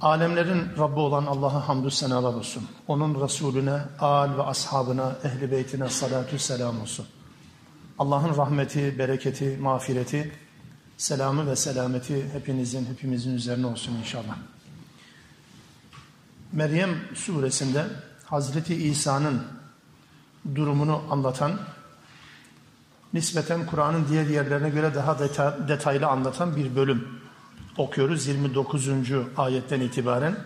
Alemlerin Rabbi olan Allah'a hamdü senalar olsun. Onun Resulüne, al ve ashabına, ehli beytine salatü selam olsun. Allah'ın rahmeti, bereketi, mağfireti, selamı ve selameti hepinizin, hepimizin üzerine olsun inşallah. Meryem suresinde Hazreti İsa'nın durumunu anlatan, nispeten Kur'an'ın diğer yerlerine göre daha detaylı anlatan bir bölüm okuyoruz 29. ayetten itibaren.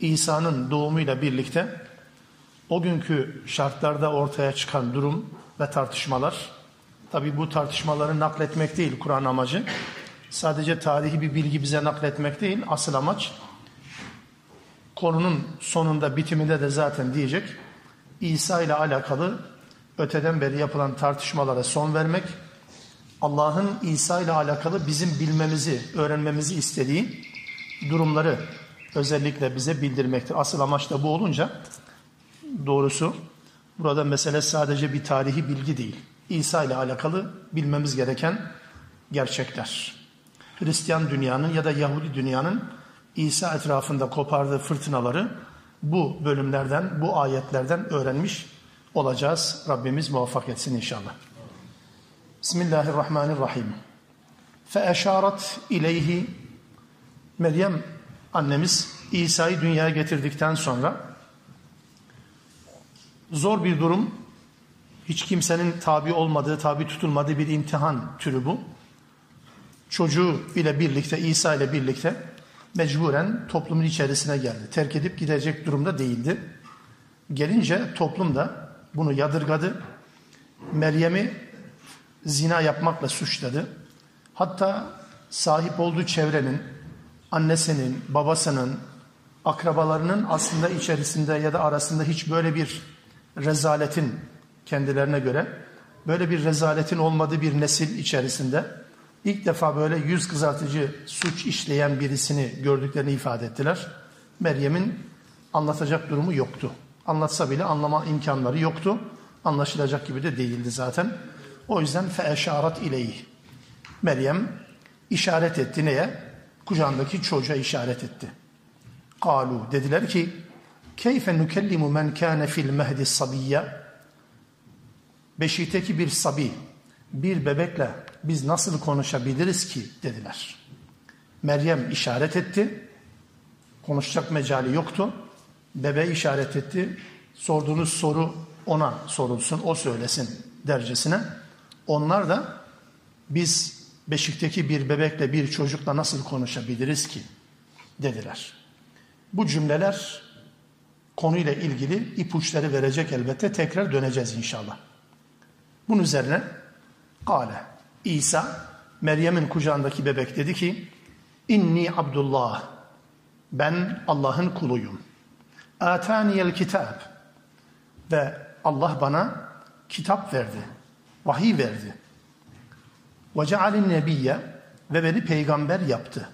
İsa'nın doğumuyla birlikte o günkü şartlarda ortaya çıkan durum ve tartışmalar, tabi bu tartışmaları nakletmek değil Kur'an amacı, sadece tarihi bir bilgi bize nakletmek değil, asıl amaç konunun sonunda bitiminde de zaten diyecek, İsa ile alakalı öteden beri yapılan tartışmalara son vermek, Allah'ın İsa ile alakalı bizim bilmemizi, öğrenmemizi istediği durumları özellikle bize bildirmektir. Asıl amaç da bu olunca doğrusu burada mesele sadece bir tarihi bilgi değil. İsa ile alakalı bilmemiz gereken gerçekler. Hristiyan dünyanın ya da Yahudi dünyanın İsa etrafında kopardığı fırtınaları bu bölümlerden, bu ayetlerden öğrenmiş olacağız. Rabbimiz muvaffak etsin inşallah. Bismillahirrahmanirrahim. Feeşarat ileyhi Meryem annemiz İsa'yı dünyaya getirdikten sonra zor bir durum, hiç kimsenin tabi olmadığı, tabi tutulmadığı bir imtihan türü bu. Çocuğu ile birlikte, İsa ile birlikte mecburen toplumun içerisine geldi. Terk edip gidecek durumda değildi. Gelince toplum da bunu yadırgadı. Meryem'i zina yapmakla suçladı. Hatta sahip olduğu çevrenin, annesinin, babasının, akrabalarının aslında içerisinde ya da arasında hiç böyle bir rezaletin kendilerine göre böyle bir rezaletin olmadığı bir nesil içerisinde ilk defa böyle yüz kızartıcı suç işleyen birisini gördüklerini ifade ettiler. Meryem'in anlatacak durumu yoktu. Anlatsa bile anlama imkanları yoktu. Anlaşılacak gibi de değildi zaten. O yüzden feeşarat ileyh. Meryem işaret etti neye? Kucağındaki çocuğa işaret etti. Kalu dediler ki keyfe nukellimu men kâne fil mehdi sabiyya Beşikteki bir sabi, bir bebekle biz nasıl konuşabiliriz ki dediler. Meryem işaret etti. Konuşacak mecali yoktu. Bebe işaret etti. Sorduğunuz soru ona sorulsun, o söylesin dercesine. Onlar da biz beşikteki bir bebekle bir çocukla nasıl konuşabiliriz ki dediler. Bu cümleler konuyla ilgili ipuçları verecek elbette tekrar döneceğiz inşallah. Bunun üzerine Kale İsa Meryem'in kucağındaki bebek dedi ki İnni Abdullah ben Allah'ın kuluyum. Ataniyel kitab ve Allah bana kitap verdi vahiy verdi. Ve cealin nebiyye ve beni peygamber yaptı.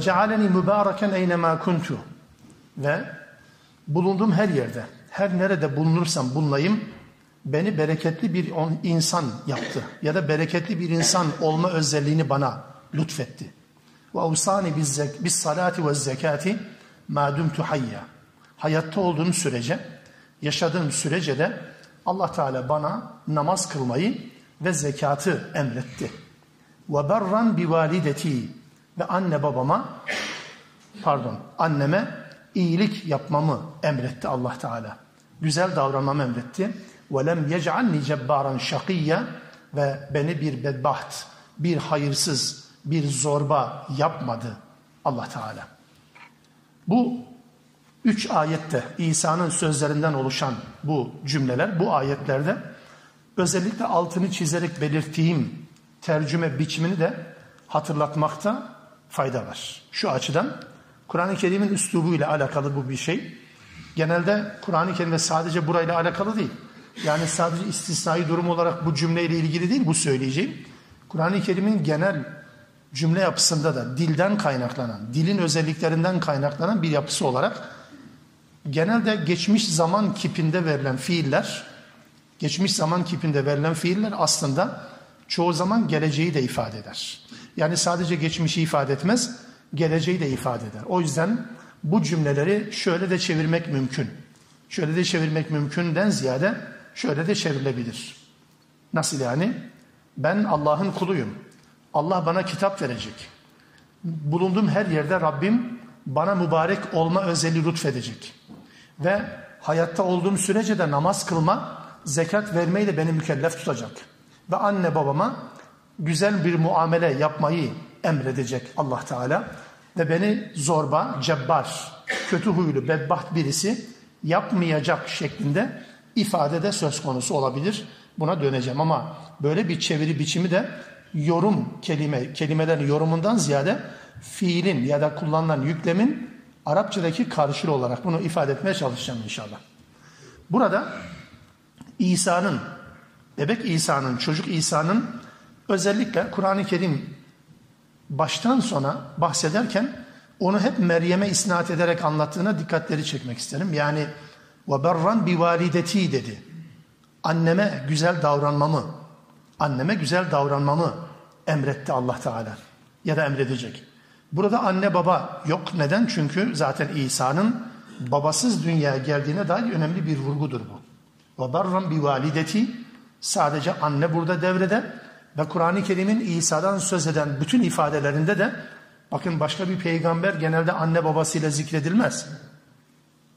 Cealeni mübareken eynemâ kuntu ve bulunduğum her yerde, her nerede bulunursam bulunayım, beni bereketli bir insan yaptı. Ya da bereketli bir insan olma özelliğini bana lütfetti. Ve avsani bis salati ve zekati ma dumtu hayya. Hayatta olduğum sürece, yaşadığım sürece de Allah Teala bana namaz kılmayı ve zekatı emretti. Ve berran bi valideti ve anne babama pardon anneme iyilik yapmamı emretti Allah Teala. Güzel davranmamı emretti. Ve lem yec'alni cebbaran şakiyya ve beni bir bedbaht, bir hayırsız, bir zorba yapmadı Allah Teala. Bu Üç ayette İsa'nın sözlerinden oluşan bu cümleler, bu ayetlerde özellikle altını çizerek belirttiğim tercüme biçimini de hatırlatmakta fayda var. Şu açıdan Kur'an-ı Kerim'in üslubuyla alakalı bu bir şey. Genelde Kur'an-ı Kerim'de sadece burayla alakalı değil. Yani sadece istisnai durum olarak bu cümleyle ilgili değil bu söyleyeceğim. Kur'an-ı Kerim'in genel cümle yapısında da dilden kaynaklanan, dilin özelliklerinden kaynaklanan bir yapısı olarak genelde geçmiş zaman kipinde verilen fiiller, geçmiş zaman kipinde verilen fiiller aslında çoğu zaman geleceği de ifade eder. Yani sadece geçmişi ifade etmez, geleceği de ifade eder. O yüzden bu cümleleri şöyle de çevirmek mümkün. Şöyle de çevirmek mümkünden ziyade şöyle de çevrilebilir. Nasıl yani? Ben Allah'ın kuluyum. Allah bana kitap verecek. Bulunduğum her yerde Rabbim bana mübarek olma özelliği lütfedecek. Ve hayatta olduğum sürece de namaz kılma, zekat vermeyi de beni mükellef tutacak. Ve anne babama güzel bir muamele yapmayı emredecek Allah Teala. Ve beni zorba, cebbar, kötü huylu, bedbaht birisi yapmayacak şeklinde ifade söz konusu olabilir. Buna döneceğim ama böyle bir çeviri biçimi de yorum kelime kelimelerin yorumundan ziyade fiilin ya da kullanılan yüklemin Arapçadaki karşılığı olarak bunu ifade etmeye çalışacağım inşallah. Burada İsa'nın, bebek İsa'nın, çocuk İsa'nın özellikle Kur'an-ı Kerim baştan sona bahsederken onu hep Meryem'e isnat ederek anlattığına dikkatleri çekmek isterim. Yani ve berran bi valideti dedi. Anneme güzel davranmamı, anneme güzel davranmamı emretti Allah Teala ya da emredecek. Burada anne baba yok. Neden? Çünkü zaten İsa'nın babasız dünyaya geldiğine dair önemli bir vurgudur bu. Ve barran bi valideti sadece anne burada devrede ve Kur'an-ı Kerim'in İsa'dan söz eden bütün ifadelerinde de bakın başka bir peygamber genelde anne babasıyla zikredilmez.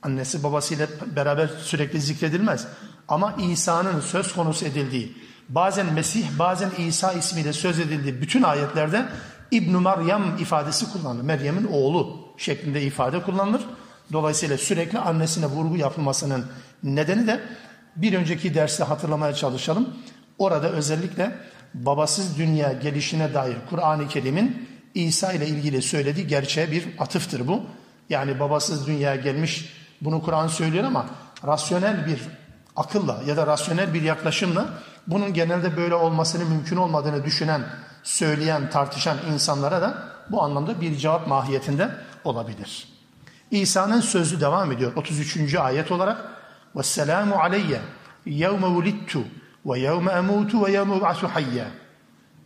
Annesi babasıyla beraber sürekli zikredilmez. Ama İsa'nın söz konusu edildiği, bazen Mesih, bazen İsa ismiyle söz edildiği bütün ayetlerde İbn Meryem ifadesi kullanılır. Meryem'in oğlu şeklinde ifade kullanılır. Dolayısıyla sürekli annesine vurgu yapılmasının nedeni de bir önceki derste hatırlamaya çalışalım. Orada özellikle babasız dünya gelişine dair Kur'an-ı Kerim'in İsa ile ilgili söylediği gerçeğe bir atıftır bu. Yani babasız dünya gelmiş bunu Kur'an söylüyor ama rasyonel bir akılla ya da rasyonel bir yaklaşımla bunun genelde böyle olmasının mümkün olmadığını düşünen, söyleyen, tartışan insanlara da bu anlamda bir cevap mahiyetinde olabilir. İsa'nın sözü devam ediyor 33. ayet olarak. Vesselamu aleyye yevme vulittu ve yevme emutu ve yevme ub'atu hayya.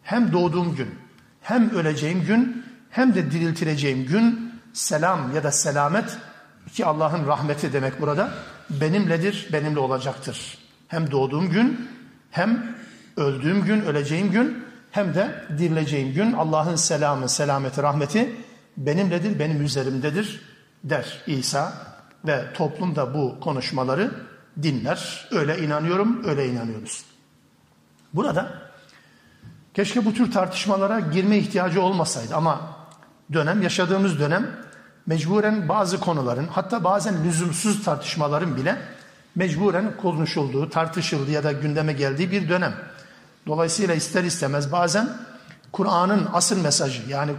Hem doğduğum gün, hem öleceğim gün, hem de diriltileceğim gün selam ya da selamet ki Allah'ın rahmeti demek burada benimledir, benimle olacaktır. Hem doğduğum gün, hem öldüğüm gün, öleceğim gün hem de dirileceğim gün Allah'ın selamı, selameti, rahmeti benimledir, benim üzerimdedir der İsa ve toplum da bu konuşmaları dinler. Öyle inanıyorum, öyle inanıyoruz. Burada keşke bu tür tartışmalara girme ihtiyacı olmasaydı ama dönem, yaşadığımız dönem mecburen bazı konuların hatta bazen lüzumsuz tartışmaların bile mecburen konuşulduğu, tartışıldığı ya da gündeme geldiği bir dönem. Dolayısıyla ister istemez bazen Kur'an'ın asıl mesajı yani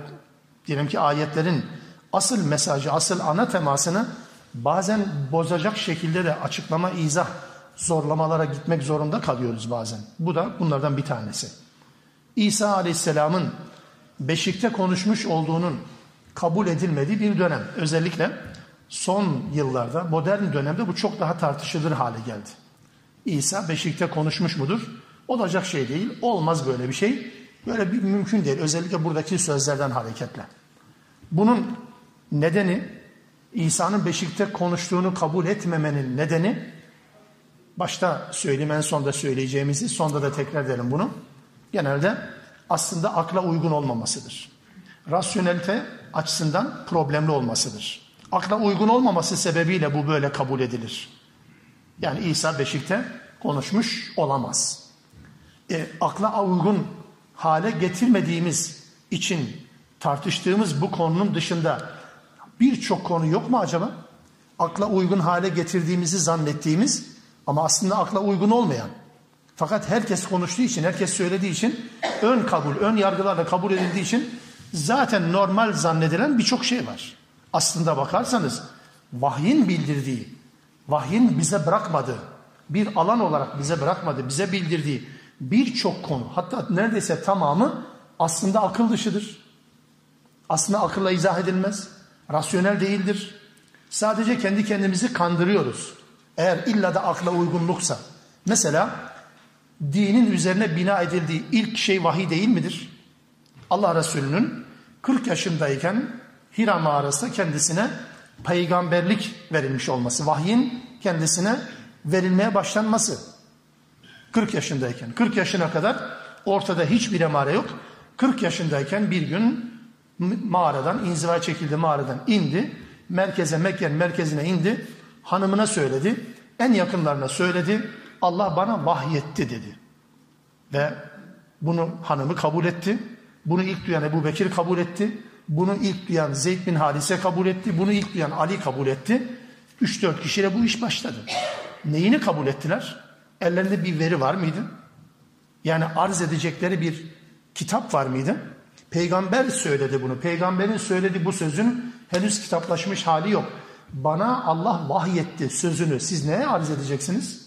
diyelim ki ayetlerin asıl mesajı, asıl ana temasını bazen bozacak şekilde de açıklama, izah, zorlamalara gitmek zorunda kalıyoruz bazen. Bu da bunlardan bir tanesi. İsa Aleyhisselam'ın beşikte konuşmuş olduğunun kabul edilmediği bir dönem. Özellikle son yıllarda, modern dönemde bu çok daha tartışılır hale geldi. İsa beşikte konuşmuş mudur? Olacak şey değil, olmaz böyle bir şey. Böyle bir mümkün değil. Özellikle buradaki sözlerden hareketle. Bunun nedeni İsa'nın beşikte konuştuğunu kabul etmemenin nedeni başta söyleyeyim en sonda söyleyeceğimizi sonda da tekrar edelim bunu. Genelde aslında akla uygun olmamasıdır. Rasyonelite açısından problemli olmasıdır. Akla uygun olmaması sebebiyle bu böyle kabul edilir. Yani İsa beşikte konuşmuş olamaz. E, akla uygun hale getirmediğimiz için tartıştığımız bu konunun dışında birçok konu yok mu acaba? Akla uygun hale getirdiğimizi zannettiğimiz ama aslında akla uygun olmayan. Fakat herkes konuştuğu için, herkes söylediği için ön kabul, ön yargılarla kabul edildiği için zaten normal zannedilen birçok şey var. Aslında bakarsanız vahyin bildirdiği, vahyin bize bırakmadığı, bir alan olarak bize bırakmadı, bize bildirdiği birçok konu, hatta neredeyse tamamı aslında akıl dışıdır. Aslında akılla izah edilmez, rasyonel değildir. Sadece kendi kendimizi kandırıyoruz. Eğer illa da akla uygunluksa. Mesela dinin üzerine bina edildiği ilk şey vahiy değil midir? Allah Resulü'nün 40 yaşındayken Hira mağarasında kendisine peygamberlik verilmiş olması, vahyin kendisine verilmeye başlanması. 40 yaşındayken, 40 yaşına kadar ortada hiçbir emare yok. 40 yaşındayken bir gün mağaradan, inziva çekildi mağaradan indi. Merkeze, Mekke'nin merkezine indi. Hanımına söyledi. En yakınlarına söyledi. Allah bana vahyetti dedi. Ve bunu hanımı kabul etti. Bunu ilk duyan Ebu Bekir kabul etti. Bunu ilk duyan Zeyd bin Harise kabul etti. Bunu ilk duyan Ali kabul etti. 3-4 kişiyle bu iş başladı. Neyini kabul ettiler? Ellerinde bir veri var mıydı? Yani arz edecekleri bir kitap var mıydı? Peygamber söyledi bunu. Peygamberin söylediği bu sözün henüz kitaplaşmış hali yok. Bana Allah vahyetti sözünü. Siz neye arz edeceksiniz?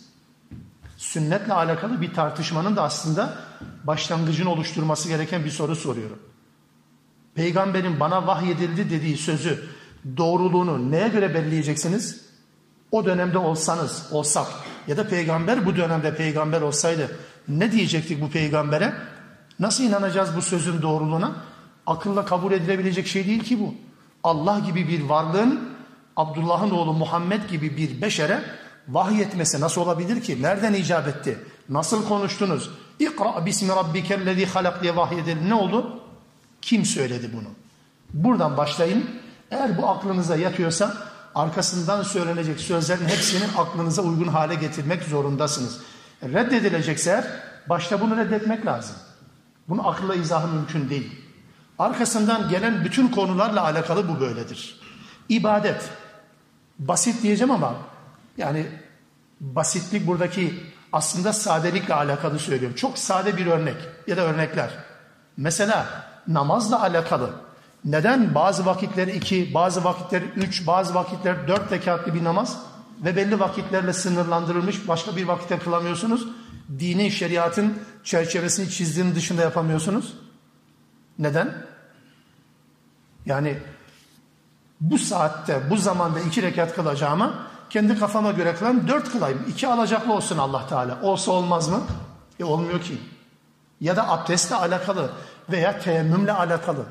Sünnetle alakalı bir tartışmanın da aslında başlangıcını oluşturması gereken bir soru soruyorum. Peygamberin bana vahyedildi dediği sözü doğruluğunu neye göre belleyeceksiniz? O dönemde olsanız, olsak ya da peygamber bu dönemde peygamber olsaydı ne diyecektik bu peygambere? Nasıl inanacağız bu sözün doğruluğuna? Akılla kabul edilebilecek şey değil ki bu. Allah gibi bir varlığın Abdullah'ın oğlu Muhammed gibi bir beşere vahyetmesi nasıl olabilir ki? Nereden icap etti? Nasıl konuştunuz? İkra bismi rabbikellezi halak diye vahyedildi. Ne oldu? Kim söyledi bunu? Buradan başlayın. Eğer bu aklınıza yatıyorsa arkasından söylenecek sözlerin hepsini aklınıza uygun hale getirmek zorundasınız. Reddedilecekse başta bunu reddetmek lazım. Bunu akılla izahı mümkün değil. Arkasından gelen bütün konularla alakalı bu böyledir. İbadet. Basit diyeceğim ama yani basitlik buradaki aslında sadelikle alakalı söylüyorum. Çok sade bir örnek ya da örnekler. Mesela namazla alakalı. Neden bazı vakitler iki, bazı vakitler üç, bazı vakitler dört rekatlı bir namaz ve belli vakitlerle sınırlandırılmış başka bir vakitte kılamıyorsunuz? Dini şeriatın çerçevesini çizdiğinin dışında yapamıyorsunuz. Neden? Yani bu saatte, bu zamanda iki rekat kılacağıma kendi kafama göre kılan dört kılayım. İki alacaklı olsun Allah Teala. Olsa olmaz mı? E olmuyor ki. Ya da abdestle alakalı veya teyemmümle alakalı.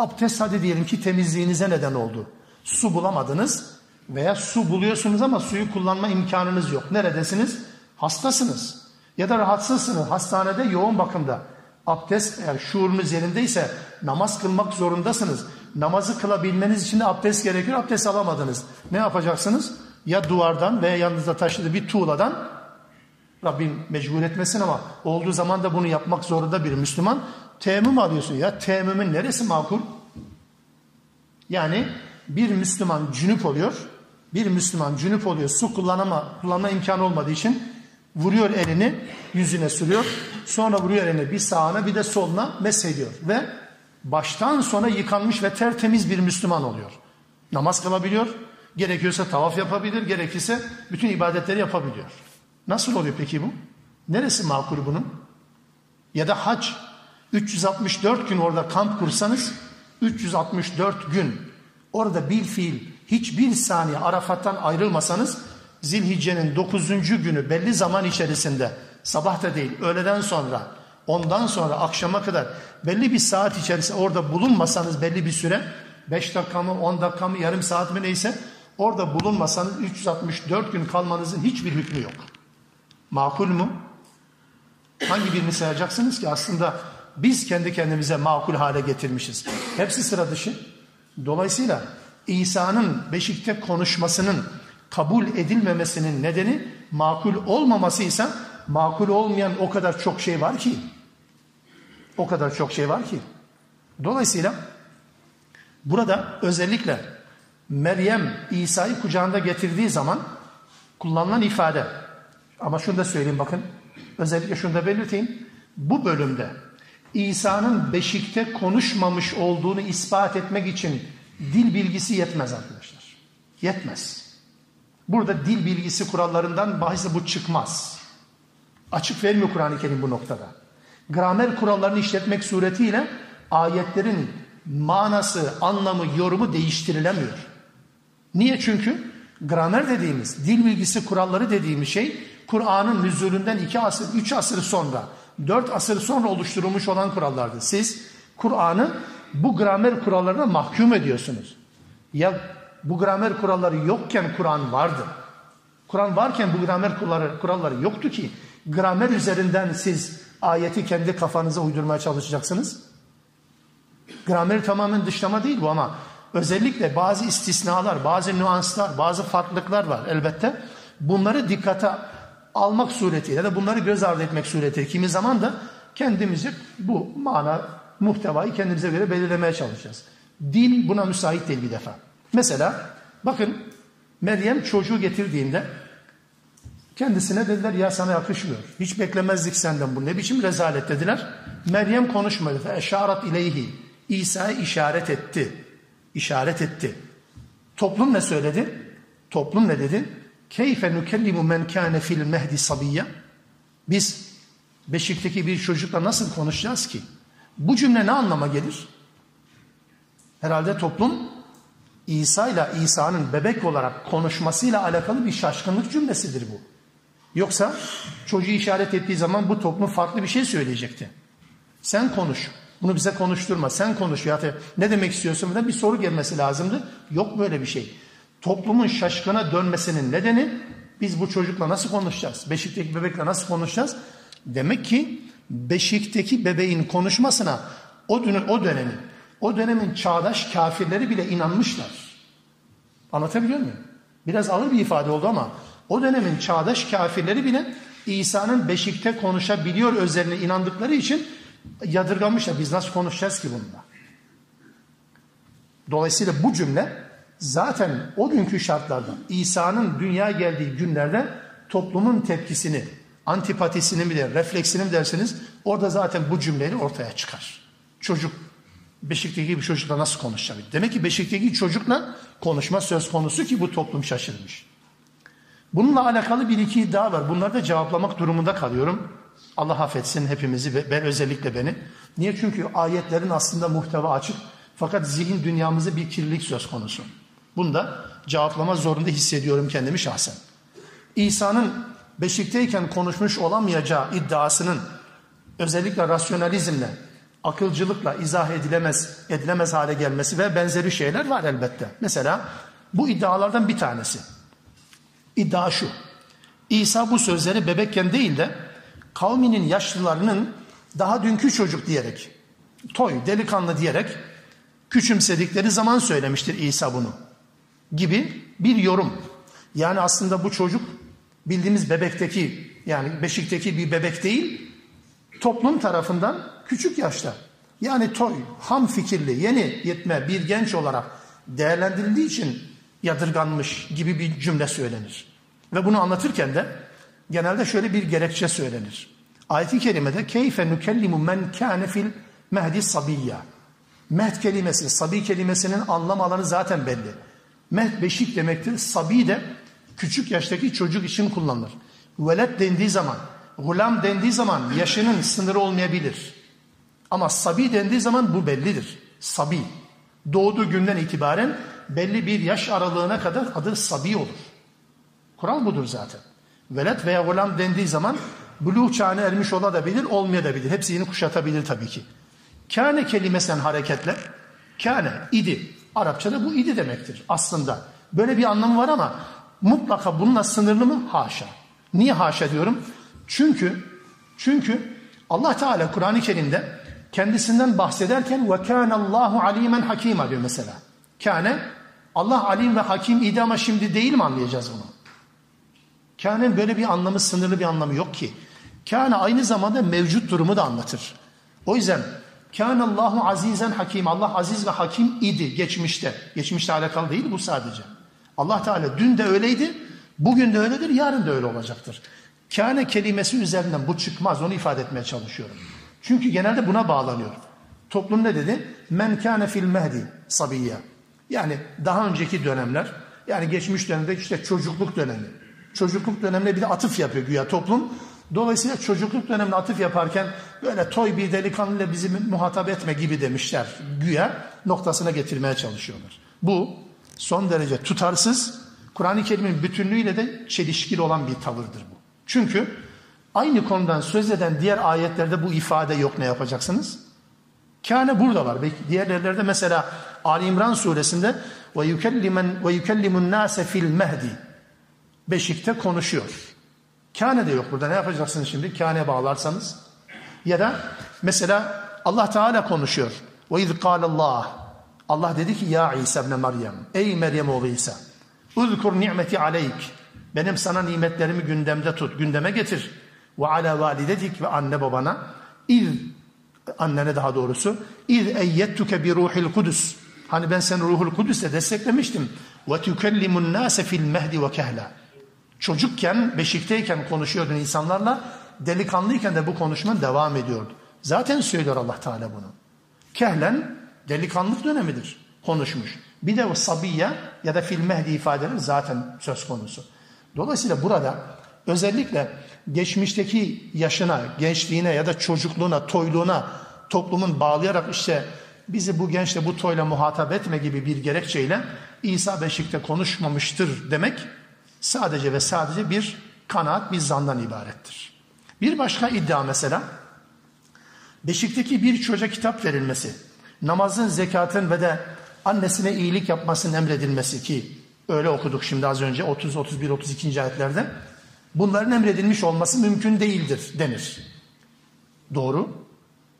Abdest hadi diyelim ki temizliğinize neden oldu. Su bulamadınız veya su buluyorsunuz ama suyu kullanma imkanınız yok. Neredesiniz? Hastasınız. Ya da rahatsızsınız. Hastanede yoğun bakımda. Abdest eğer şuurunuz yerindeyse namaz kılmak zorundasınız. Namazı kılabilmeniz için de abdest gerekiyor. Abdest alamadınız. Ne yapacaksınız? Ya duvardan veya yanınızda taşıdığı bir tuğladan Rabbim mecbur etmesin ama olduğu zaman da bunu yapmak zorunda bir Müslüman. Temmüm alıyorsun ya. Temmümün neresi makul? Yani bir Müslüman cünüp oluyor. Bir Müslüman cünüp oluyor. Su kullanama, kullanma imkanı olmadığı için vuruyor elini yüzüne sürüyor. Sonra vuruyor elini bir sağına bir de soluna mesediyor. Ve baştan sona yıkanmış ve tertemiz bir Müslüman oluyor. Namaz kılabiliyor. Gerekiyorsa tavaf yapabilir. Gerekirse bütün ibadetleri yapabiliyor. Nasıl oluyor peki bu? Neresi makul bunun? Ya da hac 364 gün orada kamp kursanız 364 gün orada bir fiil hiçbir saniye Arafat'tan ayrılmasanız Zilhicce'nin 9. günü belli zaman içerisinde sabah da değil öğleden sonra ondan sonra akşama kadar belli bir saat içerisinde orada bulunmasanız belli bir süre 5 dakika mı 10 dakika mı yarım saat mi neyse orada bulunmasanız 364 gün kalmanızın hiçbir hükmü yok. Makul mu? Hangi birini sayacaksınız ki aslında biz kendi kendimize makul hale getirmişiz. Hepsi sıra dışı. Dolayısıyla İsa'nın beşikte konuşmasının kabul edilmemesinin nedeni makul olmaması ise makul olmayan o kadar çok şey var ki. O kadar çok şey var ki. Dolayısıyla burada özellikle Meryem İsa'yı kucağında getirdiği zaman kullanılan ifade ama şunu da söyleyeyim bakın. Özellikle şunu da belirteyim. Bu bölümde İsa'nın beşikte konuşmamış olduğunu ispat etmek için Dil bilgisi yetmez arkadaşlar. Yetmez. Burada dil bilgisi kurallarından bahise bu çıkmaz. Açık vermiyor Kur'an-ı Kerim bu noktada. Gramer kurallarını işletmek suretiyle ayetlerin manası, anlamı, yorumu değiştirilemiyor. Niye? Çünkü gramer dediğimiz, dil bilgisi kuralları dediğimiz şey Kur'an'ın nüzulünden iki asır, üç asır sonra, dört asır sonra oluşturulmuş olan kurallardır. Siz Kur'an'ı bu gramer kurallarına mahkum ediyorsunuz. Ya bu gramer kuralları yokken Kur'an vardı. Kur'an varken bu gramer kuralları, kuralları yoktu ki gramer üzerinden siz ayeti kendi kafanıza uydurmaya çalışacaksınız. Gramer tamamen dışlama değil bu ama özellikle bazı istisnalar, bazı nüanslar, bazı farklılıklar var elbette. Bunları dikkate almak suretiyle da bunları göz ardı etmek suretiyle kimi zaman da kendimizi bu mana, muhtevayı kendimize göre belirlemeye çalışacağız. Dil buna müsait değil bir defa. Mesela bakın Meryem çocuğu getirdiğinde kendisine dediler ya sana yakışmıyor. Hiç beklemezdik senden bu. Ne biçim rezalet dediler. Meryem konuşmadı. Fe eşarat ileyhi. İsa'ya işaret etti. İşaret etti. Toplum ne söyledi? Toplum ne dedi? Keyfe nukellimu men kâne fil mehdi sabiyya. Biz beşikteki bir çocukla nasıl konuşacağız ki? Bu cümle ne anlama gelir? Herhalde toplum İsa ile İsa'nın bebek olarak konuşmasıyla alakalı bir şaşkınlık cümlesidir bu. Yoksa çocuğu işaret ettiği zaman bu toplum farklı bir şey söyleyecekti. Sen konuş. Bunu bize konuşturma. Sen konuş. Ya ne demek istiyorsun? bir soru gelmesi lazımdı. Yok böyle bir şey. Toplumun şaşkına dönmesinin nedeni biz bu çocukla nasıl konuşacağız? Beşikteki bebekle nasıl konuşacağız? Demek ki beşikteki bebeğin konuşmasına o, dönem, o dönemin, o dönemin çağdaş kafirleri bile inanmışlar. Anlatabiliyor muyum? Biraz ağır bir ifade oldu ama o dönemin çağdaş kafirleri bile İsa'nın beşikte konuşabiliyor özelliğine inandıkları için yadırgamışlar. Biz nasıl konuşacağız ki bununla? Dolayısıyla bu cümle zaten o günkü şartlarda İsa'nın dünya geldiği günlerde toplumun tepkisini, antipatisini mi der, refleksini mi derseniz orada zaten bu cümleyi ortaya çıkar. Çocuk Beşikteki bir çocukla nasıl konuşacak? Demek ki Beşikteki çocukla konuşma söz konusu ki bu toplum şaşırmış. Bununla alakalı bir iki iddia var. Bunları da cevaplamak durumunda kalıyorum. Allah affetsin hepimizi ve ben özellikle beni. Niye? Çünkü ayetlerin aslında muhteva açık. Fakat zihin dünyamızda bir kirlilik söz konusu. Bunu da cevaplama zorunda hissediyorum kendimi şahsen. İsa'nın beşikteyken konuşmuş olamayacağı iddiasının özellikle rasyonalizmle, akılcılıkla izah edilemez, edilemez hale gelmesi ve benzeri şeyler var elbette. Mesela bu iddialardan bir tanesi. İddia şu. İsa bu sözleri bebekken değil de kavminin yaşlılarının daha dünkü çocuk diyerek, toy, delikanlı diyerek küçümsedikleri zaman söylemiştir İsa bunu. Gibi bir yorum. Yani aslında bu çocuk bildiğimiz bebekteki yani beşikteki bir bebek değil, toplum tarafından küçük yaşta yani toy, ham fikirli, yeni yetme bir genç olarak değerlendirildiği için yadırganmış gibi bir cümle söylenir. Ve bunu anlatırken de genelde şöyle bir gerekçe söylenir. Ayet-i kerimede keyfe nukellimu men kâne fil mehdi sabiyya. Mehd kelimesi, sabi kelimesinin anlam alanı zaten belli. Mehd beşik demektir. Sabi de küçük yaştaki çocuk için kullanılır. Velet dendiği zaman, gulam dendiği zaman yaşının sınırı olmayabilir. Ama sabi dendiği zaman bu bellidir. Sabi. Doğduğu günden itibaren belli bir yaş aralığına kadar adı sabi olur. Kural budur zaten. Velet veya gulam dendiği zaman buluğ çağına ermiş olabilir, olmayabilir. Hepsini kuşatabilir tabii ki. Kâne kelimesinden hareketle, kâne, idi. Arapçada bu idi demektir aslında. Böyle bir anlamı var ama mutlaka bununla sınırlı mı? Haşa. Niye haşa diyorum? Çünkü çünkü Allah Teala Kur'an-ı Kerim'de kendisinden bahsederken ve kâne Allahu alimen hakîma diyor mesela. Kâne Allah alim ve hakim idi ama şimdi değil mi anlayacağız bunu? Kâne'nin böyle bir anlamı, sınırlı bir anlamı yok ki. Kâne aynı zamanda mevcut durumu da anlatır. O yüzden Kâne Allahu azizen hakim. Allah aziz ve hakim idi geçmişte. Geçmişte alakalı değil bu sadece. Allah Teala dün de öyleydi, bugün de öyledir, yarın da öyle olacaktır. Kâne kelimesi üzerinden bu çıkmaz. Onu ifade etmeye çalışıyorum. Çünkü genelde buna bağlanıyor. Toplum ne dedi? Men kâne fil mehdi sabiyya. Yani daha önceki dönemler, yani geçmiş dönemde işte çocukluk dönemi. Çocukluk dönemine bir de atıf yapıyor güya toplum. Dolayısıyla çocukluk dönemine atıf yaparken böyle toy bir delikanlıyla bizi muhatap etme gibi demişler güya noktasına getirmeye çalışıyorlar. Bu son derece tutarsız, Kur'an-ı Kerim'in bütünlüğüyle de çelişkili olan bir tavırdır bu. Çünkü aynı konudan söz eden diğer ayetlerde bu ifade yok ne yapacaksınız? Kâne burada var. Belki diğer yerlerde mesela Ali İmran suresinde ve yukellimen ve yukellimun nase fil mehdi beşikte konuşuyor. Kâne de yok burada. Ne yapacaksınız şimdi? Kâne bağlarsanız. Ya da mesela Allah Teala konuşuyor. Ve iz Allah. Allah dedi ki ya İsa ibn Meryem. Ey Meryem oğlu İsa. Uzkur ni'meti aleyk. Benim sana nimetlerimi gündemde tut, gündeme getir. Ve ala validetik ve anne babana. İz annene daha doğrusu. İz eyyettuke bi ruhil kudüs. Hani ben seni ruhul kudüsle desteklemiştim. Ve tükellimun nase fil mehdi ve kehla. Çocukken, beşikteyken konuşuyordun insanlarla. Delikanlıyken de bu konuşma devam ediyordu. Zaten söylüyor Allah Teala bunu. Kehlen delikanlık dönemidir. Konuşmuş. Bir de o sabiye ya da fil mehdi ifadeleri zaten söz konusu. Dolayısıyla burada özellikle geçmişteki yaşına, gençliğine ya da çocukluğuna, toyluğuna toplumun bağlayarak işte bizi bu gençle bu toyla muhatap etme gibi bir gerekçeyle İsa beşikte konuşmamıştır demek sadece ve sadece bir kanaat, bir zandan ibarettir. Bir başka iddia mesela, beşikteki bir çocuğa kitap verilmesi, namazın, zekatın ve de annesine iyilik yapmasının emredilmesi ki öyle okuduk şimdi az önce 30, 31, 32. ayetlerde. Bunların emredilmiş olması mümkün değildir denir. Doğru.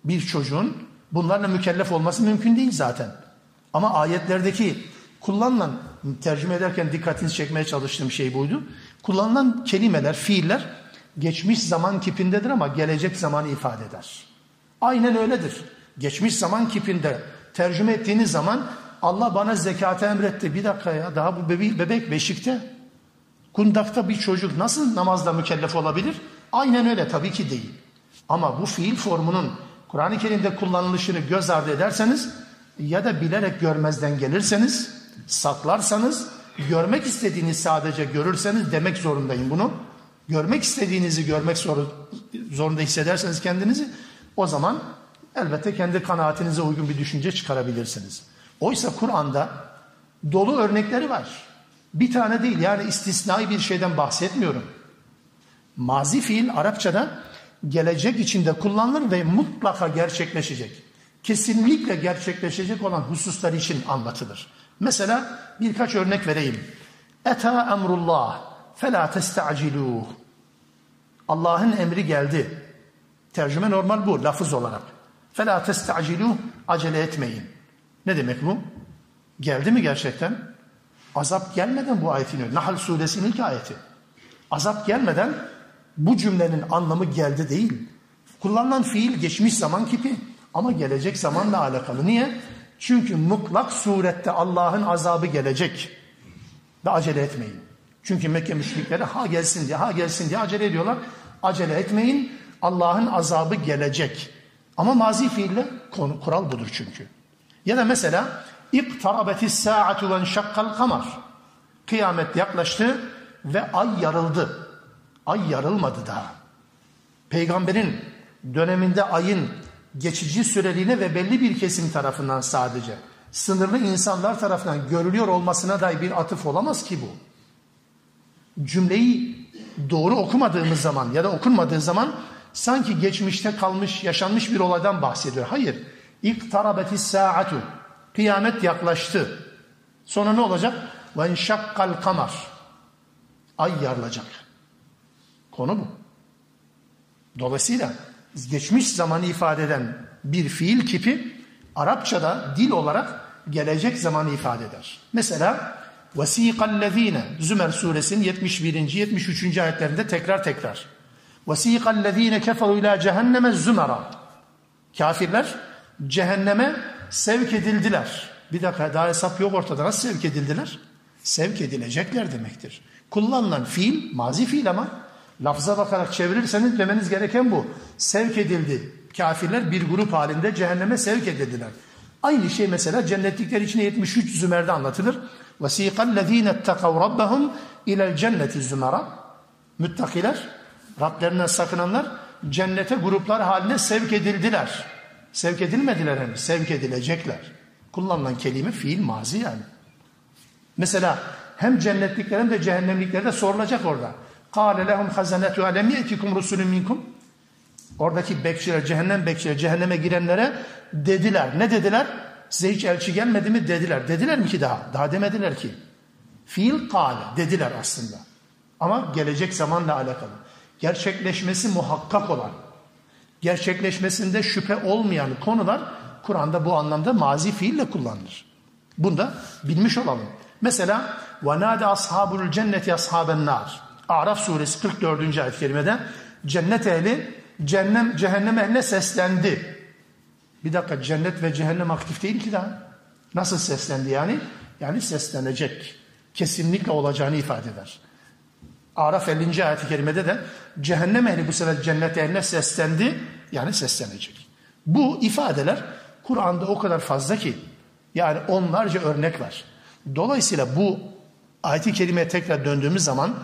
Bir çocuğun bunlarla mükellef olması mümkün değil zaten. Ama ayetlerdeki kullanılan, tercüme ederken dikkatinizi çekmeye çalıştığım şey buydu. Kullanılan kelimeler, fiiller geçmiş zaman kipindedir ama gelecek zamanı ifade eder. Aynen öyledir. Geçmiş zaman kipinde tercüme ettiğiniz zaman Allah bana zekatı emretti. Bir dakika ya daha bu bebek, bebek beşikte. Kundakta bir çocuk nasıl namazda mükellef olabilir? Aynen öyle tabii ki değil. Ama bu fiil formunun Kur'an-ı Kerim'de kullanılışını göz ardı ederseniz ya da bilerek görmezden gelirseniz, saklarsanız, görmek istediğiniz sadece görürseniz demek zorundayım bunu. Görmek istediğinizi görmek zorunda hissederseniz kendinizi o zaman elbette kendi kanaatinize uygun bir düşünce çıkarabilirsiniz. Oysa Kur'an'da dolu örnekleri var. Bir tane değil yani istisnai bir şeyden bahsetmiyorum. Mazi fiil Arapçada gelecek içinde kullanılır ve mutlaka gerçekleşecek. Kesinlikle gerçekleşecek olan hususlar için anlatılır. Mesela birkaç örnek vereyim. Eta emrullah fela testa'ciluh. Allah'ın emri geldi. Tercüme normal bu lafız olarak. Fela testa'ciluh acele etmeyin. Ne demek bu? Geldi mi gerçekten? Azap gelmeden bu ayetin. Nahl suresinin ilk ayeti. Azap gelmeden bu cümlenin anlamı geldi değil. Kullanılan fiil geçmiş zaman kipi ama gelecek zamanla alakalı. Niye? Çünkü mutlak surette Allah'ın azabı gelecek. Ve acele etmeyin. Çünkü Mekke müşrikleri ha gelsin diye ha gelsin diye acele ediyorlar. Acele etmeyin. Allah'ın azabı gelecek. Ama mazi fiille kural budur çünkü. Ya da mesela İktarabetis sa'atu ve şakkal kamar. Kıyamet yaklaştı ve ay yarıldı. Ay yarılmadı daha. Peygamberin döneminde ayın geçici süreliğine ve belli bir kesim tarafından sadece sınırlı insanlar tarafından görülüyor olmasına dair bir atıf olamaz ki bu. Cümleyi doğru okumadığımız zaman ya da okunmadığı zaman sanki geçmişte kalmış, yaşanmış bir olaydan bahsediyor. Hayır. İktarabetis sa'atu. Kıyamet yaklaştı. Sonra ne olacak? Ve enşakkal kamar. Ay yarılacak. Konu bu. Dolayısıyla geçmiş zamanı ifade eden bir fiil kipi Arapçada dil olarak gelecek zamanı ifade eder. Mesela vesikallezine Zümer suresinin 71. 73. ayetlerinde tekrar tekrar vesikallezine keferu ila cehenneme zümera kafirler cehenneme sevk edildiler. Bir dakika daha hesap yok ortada. Nasıl sevk edildiler? Sevk edilecekler demektir. Kullanılan fiil mazi fiil ama lafza bakarak çevirirseniz demeniz gereken bu. Sevk edildi. Kafirler bir grup halinde cehenneme sevk edildiler. Aynı şey mesela cennetlikler içinde 73 zümerde anlatılır. وَسِيقَ الَّذ۪ينَ اتَّقَوْ رَبَّهُمْ اِلَى الْجَنَّةِ زُمَرًا Müttakiler, Rablerinden sakınanlar cennete gruplar haline sevk edildiler. Sevk edilmediler henüz, sevk edilecekler. Kullanılan kelime fiil mazi yani. Mesela hem cennetlikler hem de cehennemliklere de sorulacak orada. قَالَ لَهُمْ خَزَنَةُ أَلَمْ يَأْتِكُمْ رُسُلٌ مِنْكُمْ Oradaki bekçiler, cehennem bekçiler, cehenneme girenlere dediler. Ne dediler? Size hiç elçi gelmedi mi? Dediler. Dediler mi ki daha? Daha demediler ki. Fiil kâle dediler aslında. Ama gelecek zamanla alakalı. Gerçekleşmesi muhakkak olan, gerçekleşmesinde şüphe olmayan konular Kur'an'da bu anlamda mazi fiille kullanılır. Bunu da bilmiş olalım. Mesela وَنَادَ أَصْحَابُ الْجَنَّةِ أَصْحَابَ النَّارِ Araf suresi 44. ayet-i kerimede cennet ehli cennem, cehennem ehline seslendi. Bir dakika cennet ve cehennem aktif değil ki daha. Nasıl seslendi yani? Yani seslenecek. Kesinlikle olacağını ifade eder. Araf 50. ayet-i kerimede de cehennem ehli bu sefer cennet ehline seslendi. Yani seslenecek. Bu ifadeler Kur'an'da o kadar fazla ki yani onlarca örnek var. Dolayısıyla bu ayet-i kerimeye tekrar döndüğümüz zaman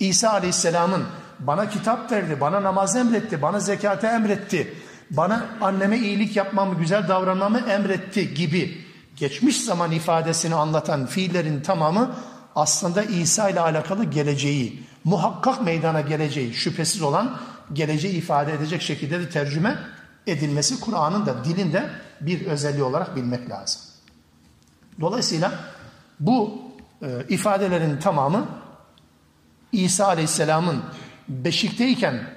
İsa Aleyhisselam'ın bana kitap verdi, bana namaz emretti, bana zekate emretti, bana anneme iyilik yapmamı, güzel davranmamı emretti gibi geçmiş zaman ifadesini anlatan fiillerin tamamı aslında İsa ile alakalı geleceği, muhakkak meydana geleceği, şüphesiz olan geleceği ifade edecek şekilde de tercüme edilmesi Kur'an'ın da dilinde bir özelliği olarak bilmek lazım. Dolayısıyla bu e, ifadelerin tamamı İsa Aleyhisselam'ın beşikteyken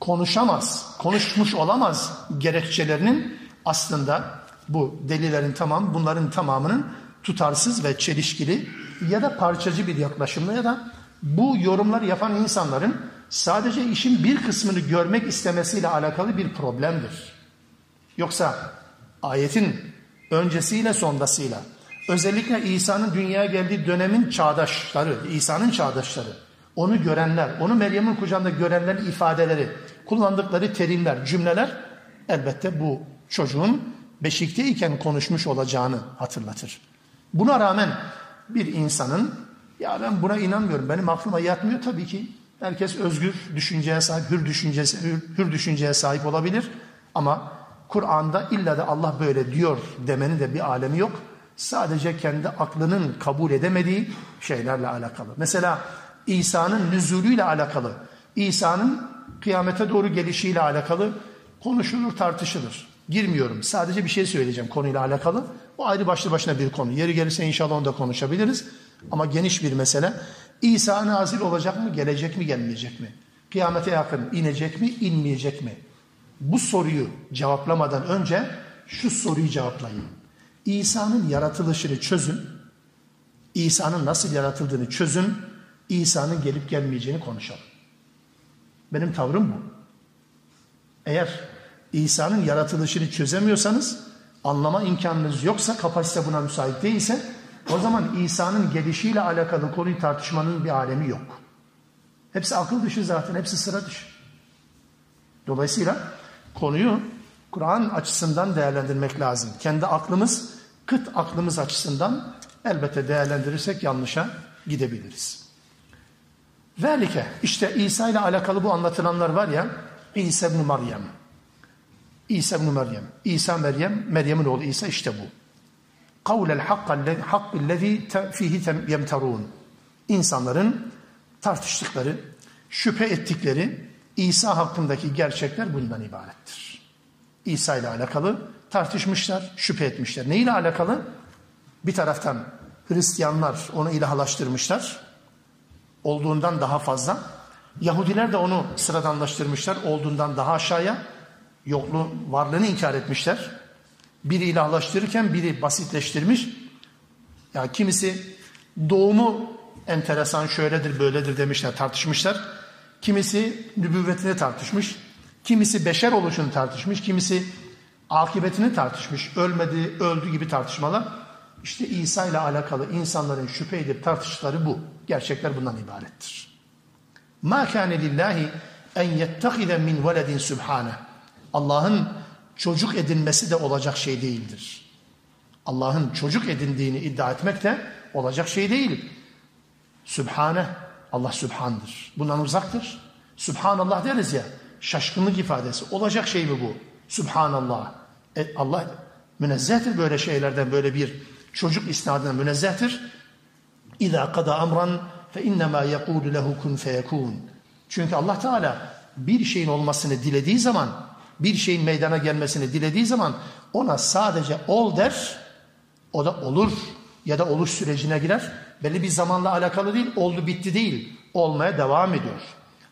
konuşamaz, konuşmuş olamaz gerekçelerinin aslında bu delilerin tamamı bunların tamamının tutarsız ve çelişkili ya da parçacı bir yaklaşımla ya da bu yorumları yapan insanların sadece işin bir kısmını görmek istemesiyle alakalı bir problemdir. Yoksa ayetin öncesiyle sondasıyla özellikle İsa'nın dünyaya geldiği dönemin çağdaşları, İsa'nın çağdaşları onu görenler, onu Meryem'in kucağında görenlerin ifadeleri, kullandıkları terimler, cümleler elbette bu çocuğun beşikteyken konuşmuş olacağını hatırlatır. Buna rağmen bir insanın ya ben buna inanmıyorum, benim aklıma yatmıyor tabii ki. Herkes özgür düşünceye sahip, hür düşünceye, hür, hür düşünceye sahip olabilir. Ama Kur'an'da illa da Allah böyle diyor demenin de bir alemi yok. Sadece kendi aklının kabul edemediği şeylerle alakalı. Mesela İsa'nın nüzulüyle alakalı, İsa'nın kıyamete doğru gelişiyle alakalı konuşulur, tartışılır. Girmiyorum. Sadece bir şey söyleyeceğim konuyla alakalı. O ayrı başlı başına bir konu. Yeri gelirse inşallah onu da konuşabiliriz. Ama geniş bir mesele. İsa nazil olacak mı, gelecek mi, gelmeyecek mi? Kıyamete yakın inecek mi, inmeyecek mi? Bu soruyu cevaplamadan önce şu soruyu cevaplayın. İsa'nın yaratılışını çözün. İsa'nın nasıl yaratıldığını çözün İsa'nın gelip gelmeyeceğini konuşalım. Benim tavrım bu. Eğer İsa'nın yaratılışını çözemiyorsanız, anlama imkanınız yoksa, kapasite buna müsait değilse, o zaman İsa'nın gelişiyle alakalı konuyu tartışmanın bir alemi yok. Hepsi akıl dışı zaten, hepsi sıra dışı. Dolayısıyla konuyu Kur'an açısından değerlendirmek lazım. Kendi aklımız, kıt aklımız açısından elbette değerlendirirsek yanlışa gidebiliriz. Velike işte İsa ile alakalı bu anlatılanlar var ya İsa ibn Meryem. İsa ibn Meryem. İsa Meryem, Meryem'in oğlu İsa işte bu. Kavlel hakkillezî fihi yemterûn. İnsanların tartıştıkları, şüphe ettikleri İsa hakkındaki gerçekler bundan ibarettir. İsa ile alakalı tartışmışlar, şüphe etmişler. Ne ile alakalı? Bir taraftan Hristiyanlar onu ilahlaştırmışlar olduğundan daha fazla. Yahudiler de onu sıradanlaştırmışlar olduğundan daha aşağıya. Yoklu varlığını inkar etmişler. Biri ilahlaştırırken biri basitleştirmiş. Ya kimisi doğumu enteresan şöyledir böyledir demişler tartışmışlar. Kimisi nübüvvetini tartışmış. Kimisi beşer oluşunu tartışmış. Kimisi akıbetini tartışmış. Ölmedi, öldü gibi tartışmalar. İşte İsa ile alakalı insanların şüphe edip tartıştıkları bu. Gerçekler bundan ibarettir. Ma kâne lillahi en yettehide min veledin sübhane. Allah'ın çocuk edinmesi de olacak şey değildir. Allah'ın çocuk edindiğini iddia etmek de olacak şey değil. Sübhane, Allah Sübhan'dır. Bundan uzaktır. Sübhanallah deriz ya, şaşkınlık ifadesi. Olacak şey mi bu? Sübhanallah. E, Allah münezzehtir böyle şeylerden, böyle bir çocuk isnadından münezzehtir. İza kada amran fe innema yekulu lehu kun feyekun. Çünkü Allah Teala bir şeyin olmasını dilediği zaman, bir şeyin meydana gelmesini dilediği zaman ona sadece ol der, o da olur ya da oluş sürecine girer. Belli bir zamanla alakalı değil, oldu bitti değil, olmaya devam ediyor.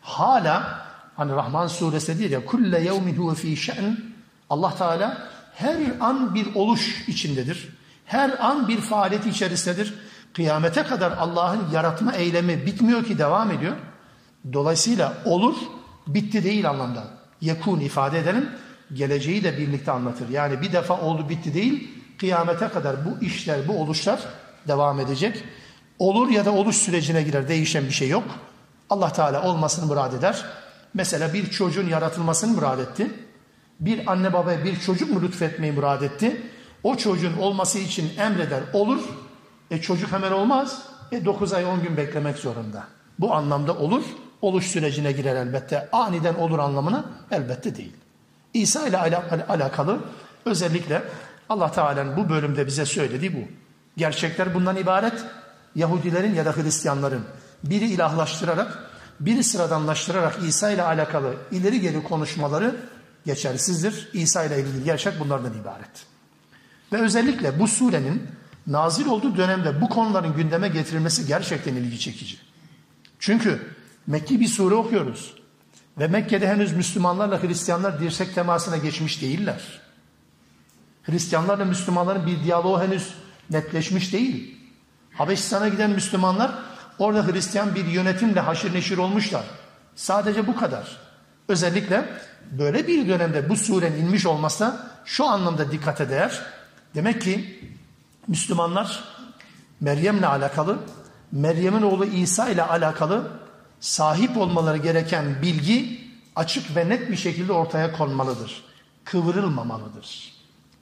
Hala hani Rahman suresi diyor ya kulle yevmin huve fi şe'n Allah Teala her an bir oluş içindedir. Her an bir faaliyet içerisindedir. Kıyamete kadar Allah'ın yaratma eylemi bitmiyor ki devam ediyor. Dolayısıyla olur, bitti değil anlamda. Yekun ifade edelim, geleceği de birlikte anlatır. Yani bir defa oldu bitti değil, kıyamete kadar bu işler, bu oluşlar devam edecek. Olur ya da oluş sürecine girer, değişen bir şey yok. Allah Teala olmasını murad eder. Mesela bir çocuğun yaratılmasını murad etti. Bir anne babaya bir çocuk mu lütfetmeyi murad etti? O çocuğun olması için emreder, olur. E çocuk hemen olmaz. E 9 ay 10 gün beklemek zorunda. Bu anlamda olur, oluş sürecine girer elbette. Aniden olur anlamına elbette değil. İsa ile alakalı özellikle Allah Teala'nın bu bölümde bize söylediği bu. Gerçekler bundan ibaret. Yahudilerin ya da Hristiyanların biri ilahlaştırarak, biri sıradanlaştırarak İsa ile alakalı ileri geri konuşmaları geçersizdir. İsa ile ilgili gerçek bunlardan ibaret. Ve özellikle bu surenin nazil olduğu dönemde bu konuların gündeme getirilmesi gerçekten ilgi çekici. Çünkü Mekki bir sure okuyoruz. Ve Mekke'de henüz Müslümanlarla Hristiyanlar dirsek temasına geçmiş değiller. Hristiyanlarla Müslümanların bir diyaloğu henüz netleşmiş değil. Habeşistan'a giden Müslümanlar orada Hristiyan bir yönetimle haşır neşir olmuşlar. Sadece bu kadar. Özellikle böyle bir dönemde bu surenin inmiş olması şu anlamda dikkate değer. Demek ki Müslümanlar Meryem'le alakalı, Meryem'in oğlu İsa ile alakalı sahip olmaları gereken bilgi açık ve net bir şekilde ortaya konmalıdır. Kıvırılmamalıdır.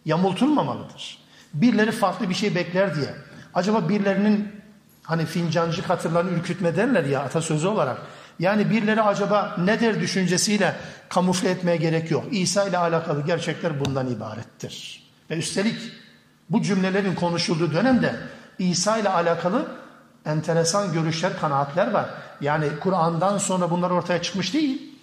Yamultulmamalıdır. Birileri farklı bir şey bekler diye. Acaba birilerinin hani fincancı hatırlarını ürkütme derler ya atasözü olarak. Yani birileri acaba ne der düşüncesiyle kamufle etmeye gerek yok. İsa ile alakalı gerçekler bundan ibarettir. Ve üstelik bu cümlelerin konuşulduğu dönemde İsa ile alakalı enteresan görüşler, kanaatler var. Yani Kur'an'dan sonra bunlar ortaya çıkmış değil.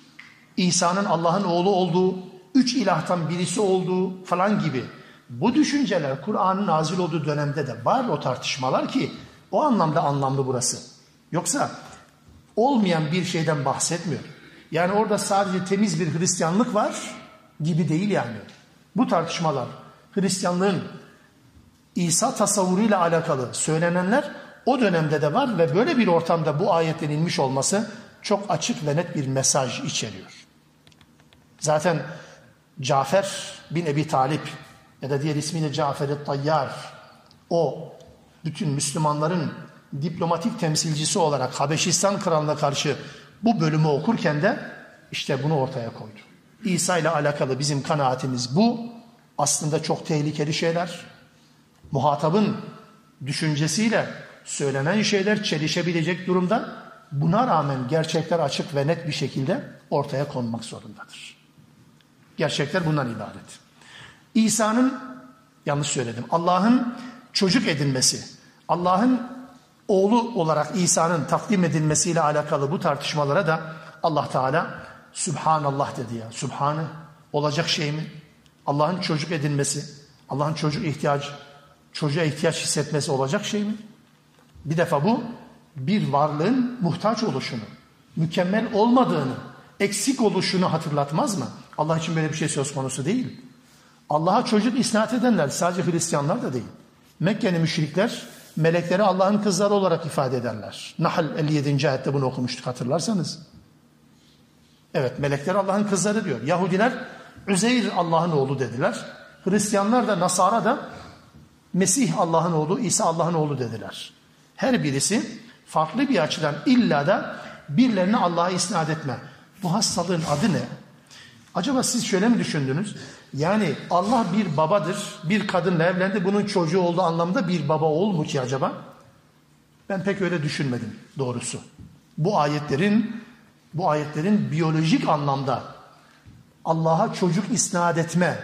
İsa'nın Allah'ın oğlu olduğu, üç ilahtan birisi olduğu falan gibi. Bu düşünceler Kur'an'ın nazil olduğu dönemde de var o tartışmalar ki o anlamda anlamlı burası. Yoksa olmayan bir şeyden bahsetmiyor. Yani orada sadece temiz bir Hristiyanlık var gibi değil yani. Bu tartışmalar Hristiyanlığın İsa tasavvuruyla alakalı söylenenler o dönemde de var ve böyle bir ortamda bu ayetin inmiş olması çok açık ve net bir mesaj içeriyor. Zaten Cafer bin Ebi Talip ya da diğer ismiyle Cafer-i Tayyar o bütün Müslümanların diplomatik temsilcisi olarak Habeşistan kralına karşı bu bölümü okurken de işte bunu ortaya koydu. İsa ile alakalı bizim kanaatimiz bu. Aslında çok tehlikeli şeyler. Muhatabın düşüncesiyle söylenen şeyler çelişebilecek durumda. Buna rağmen gerçekler açık ve net bir şekilde ortaya konmak zorundadır. Gerçekler bundan ibaret. İsa'nın, yanlış söyledim, Allah'ın çocuk edinmesi, Allah'ın oğlu olarak İsa'nın takdim edilmesiyle alakalı bu tartışmalara da Allah Teala Subhanallah dedi ya. Subhanı olacak şey mi? Allah'ın çocuk edinmesi, Allah'ın çocuk ihtiyaç, çocuğa ihtiyaç hissetmesi olacak şey mi? Bir defa bu bir varlığın muhtaç oluşunu, mükemmel olmadığını, eksik oluşunu hatırlatmaz mı? Allah için böyle bir şey söz konusu değil. Allah'a çocuk isnat edenler sadece Hristiyanlar da değil. Mekke'nin müşrikler melekleri Allah'ın kızları olarak ifade ederler. Nahl 57. ayette bunu okumuştuk hatırlarsanız. Evet melekler Allah'ın kızları diyor. Yahudiler Üzeyr Allah'ın oğlu dediler. Hristiyanlar da Nasara da Mesih Allah'ın oğlu, İsa Allah'ın oğlu dediler. Her birisi farklı bir açıdan illa da birilerini Allah'a isnat etme. Bu hastalığın adı ne? Acaba siz şöyle mi düşündünüz? Yani Allah bir babadır. Bir kadınla evlendi. Bunun çocuğu olduğu anlamda bir baba ol mu ki acaba? Ben pek öyle düşünmedim doğrusu. Bu ayetlerin bu ayetlerin biyolojik anlamda Allah'a çocuk isnat etme,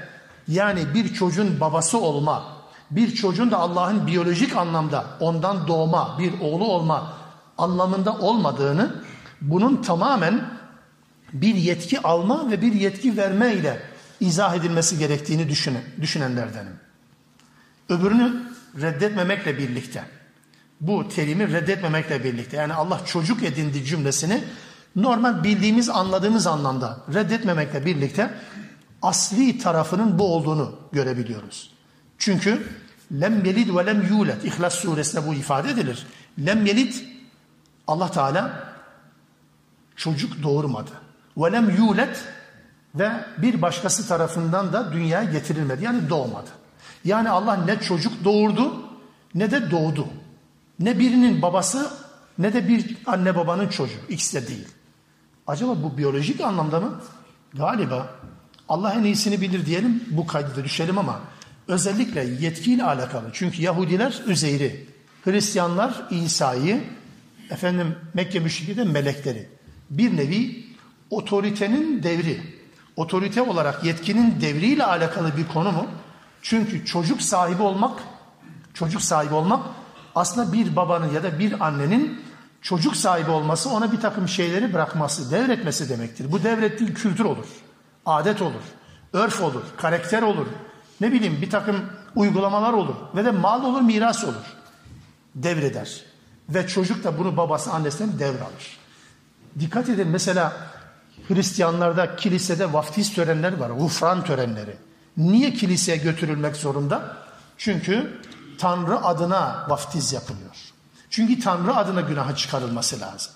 yani bir çocuğun babası olma, bir çocuğun da Allah'ın biyolojik anlamda ondan doğma, bir oğlu olma anlamında olmadığını, bunun tamamen bir yetki alma ve bir yetki verme ile izah edilmesi gerektiğini düşünen, düşünenlerdenim. Öbürünü reddetmemekle birlikte, bu terimi reddetmemekle birlikte, yani Allah çocuk edindi cümlesini normal bildiğimiz, anladığımız anlamda reddetmemekle birlikte asli tarafının bu olduğunu görebiliyoruz. Çünkü lem yelid ve lem yulet İhlas suresinde bu ifade edilir. Lem yelid Allah Teala çocuk doğurmadı. Ve lem yulet ve bir başkası tarafından da dünyaya getirilmedi. Yani doğmadı. Yani Allah ne çocuk doğurdu ne de doğdu. Ne birinin babası ne de bir anne babanın çocuğu. İkisi de değil. Acaba bu biyolojik anlamda mı? Galiba Allah en iyisini bilir diyelim bu kaydı düşelim ama özellikle yetkiyle alakalı. Çünkü Yahudiler Üzeyr'i, Hristiyanlar İsa'yı, efendim Mekke müşriki melekleri. Bir nevi otoritenin devri, otorite olarak yetkinin devriyle alakalı bir konu mu? Çünkü çocuk sahibi olmak, çocuk sahibi olmak aslında bir babanın ya da bir annenin çocuk sahibi olması ona bir takım şeyleri bırakması, devretmesi demektir. Bu devrettiği kültür olur, adet olur, örf olur, karakter olur, ne bileyim bir takım uygulamalar olur ve de mal olur, miras olur. Devreder. Ve çocuk da bunu babası annesinden devralır. Dikkat edin mesela Hristiyanlarda kilisede vaftiz törenleri var, gufran törenleri. Niye kiliseye götürülmek zorunda? Çünkü Tanrı adına vaftiz yapılıyor. Çünkü Tanrı adına günaha çıkarılması lazım.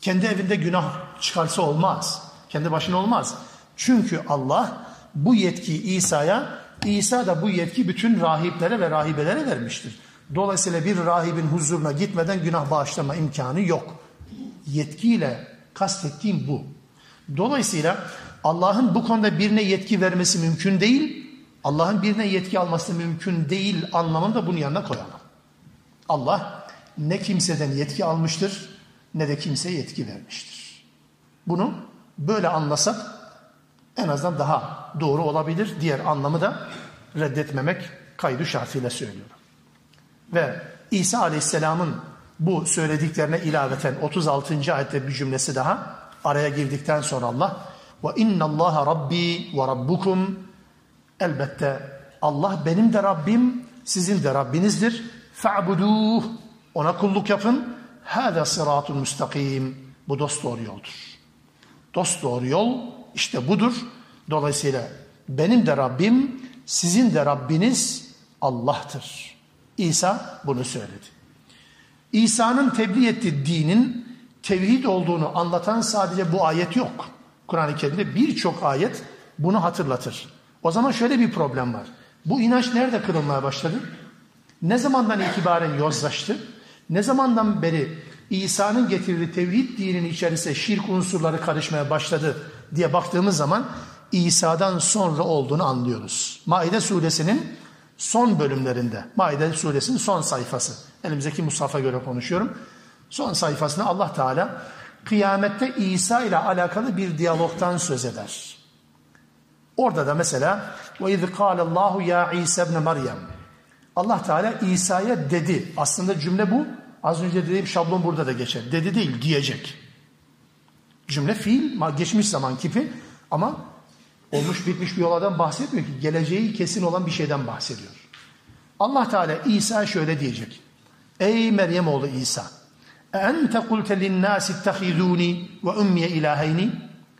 Kendi evinde günah çıkarsa olmaz. Kendi başına olmaz. Çünkü Allah bu yetkiyi İsa'ya, İsa da bu yetki bütün rahiplere ve rahibelere vermiştir. Dolayısıyla bir rahibin huzuruna gitmeden günah bağışlama imkanı yok. Yetkiyle kastettiğim bu. Dolayısıyla Allah'ın bu konuda birine yetki vermesi mümkün değil. Allah'ın birine yetki alması mümkün değil anlamında bunu yanına koyalım. Allah ne kimseden yetki almıştır ne de kimseye yetki vermiştir. Bunu böyle anlasak en azından daha doğru olabilir. Diğer anlamı da reddetmemek kaydı şartıyla söylüyorum. Ve İsa Aleyhisselam'ın bu söylediklerine ilaveten 36. ayette bir cümlesi daha araya girdikten sonra Allah ve inna Allah rabbi ve rabbukum elbette Allah benim de Rabbim sizin de Rabbinizdir. Fa'buduh ona kulluk yapın. Hâdâ sıratun müstakim. Bu dost doğru yoldur. Dost doğru yol işte budur. Dolayısıyla benim de Rabbim, sizin de Rabbiniz Allah'tır. İsa bunu söyledi. İsa'nın tebliğ ettiği dinin tevhid olduğunu anlatan sadece bu ayet yok. Kur'an-ı Kerim'de birçok ayet bunu hatırlatır. O zaman şöyle bir problem var. Bu inanç nerede kırılmaya başladı? Ne zamandan itibaren yozlaştı? Ne zamandan beri İsa'nın getirdiği tevhid dininin içerisine şirk unsurları karışmaya başladı diye baktığımız zaman İsa'dan sonra olduğunu anlıyoruz. Maide suresinin son bölümlerinde, Maide suresinin son sayfası. Elimizdeki Musaf'a göre konuşuyorum. Son sayfasında Allah Teala kıyamette İsa ile alakalı bir diyalogtan söz eder. Orada da mesela ve iz Allahu ya İsa ibn Meryem. Allah Teala İsa'ya dedi. Aslında cümle bu. Az önce dediğim şablon burada da geçer. Dedi değil, diyecek. Cümle fiil, geçmiş zaman kipi ama olmuş bitmiş bir olaydan bahsetmiyor ki. Geleceği kesin olan bir şeyden bahsediyor. Allah Teala İsa şöyle diyecek. Ey Meryem oğlu İsa. Ente kulte linnâsi ittehidûni ve ummiye ilâheyni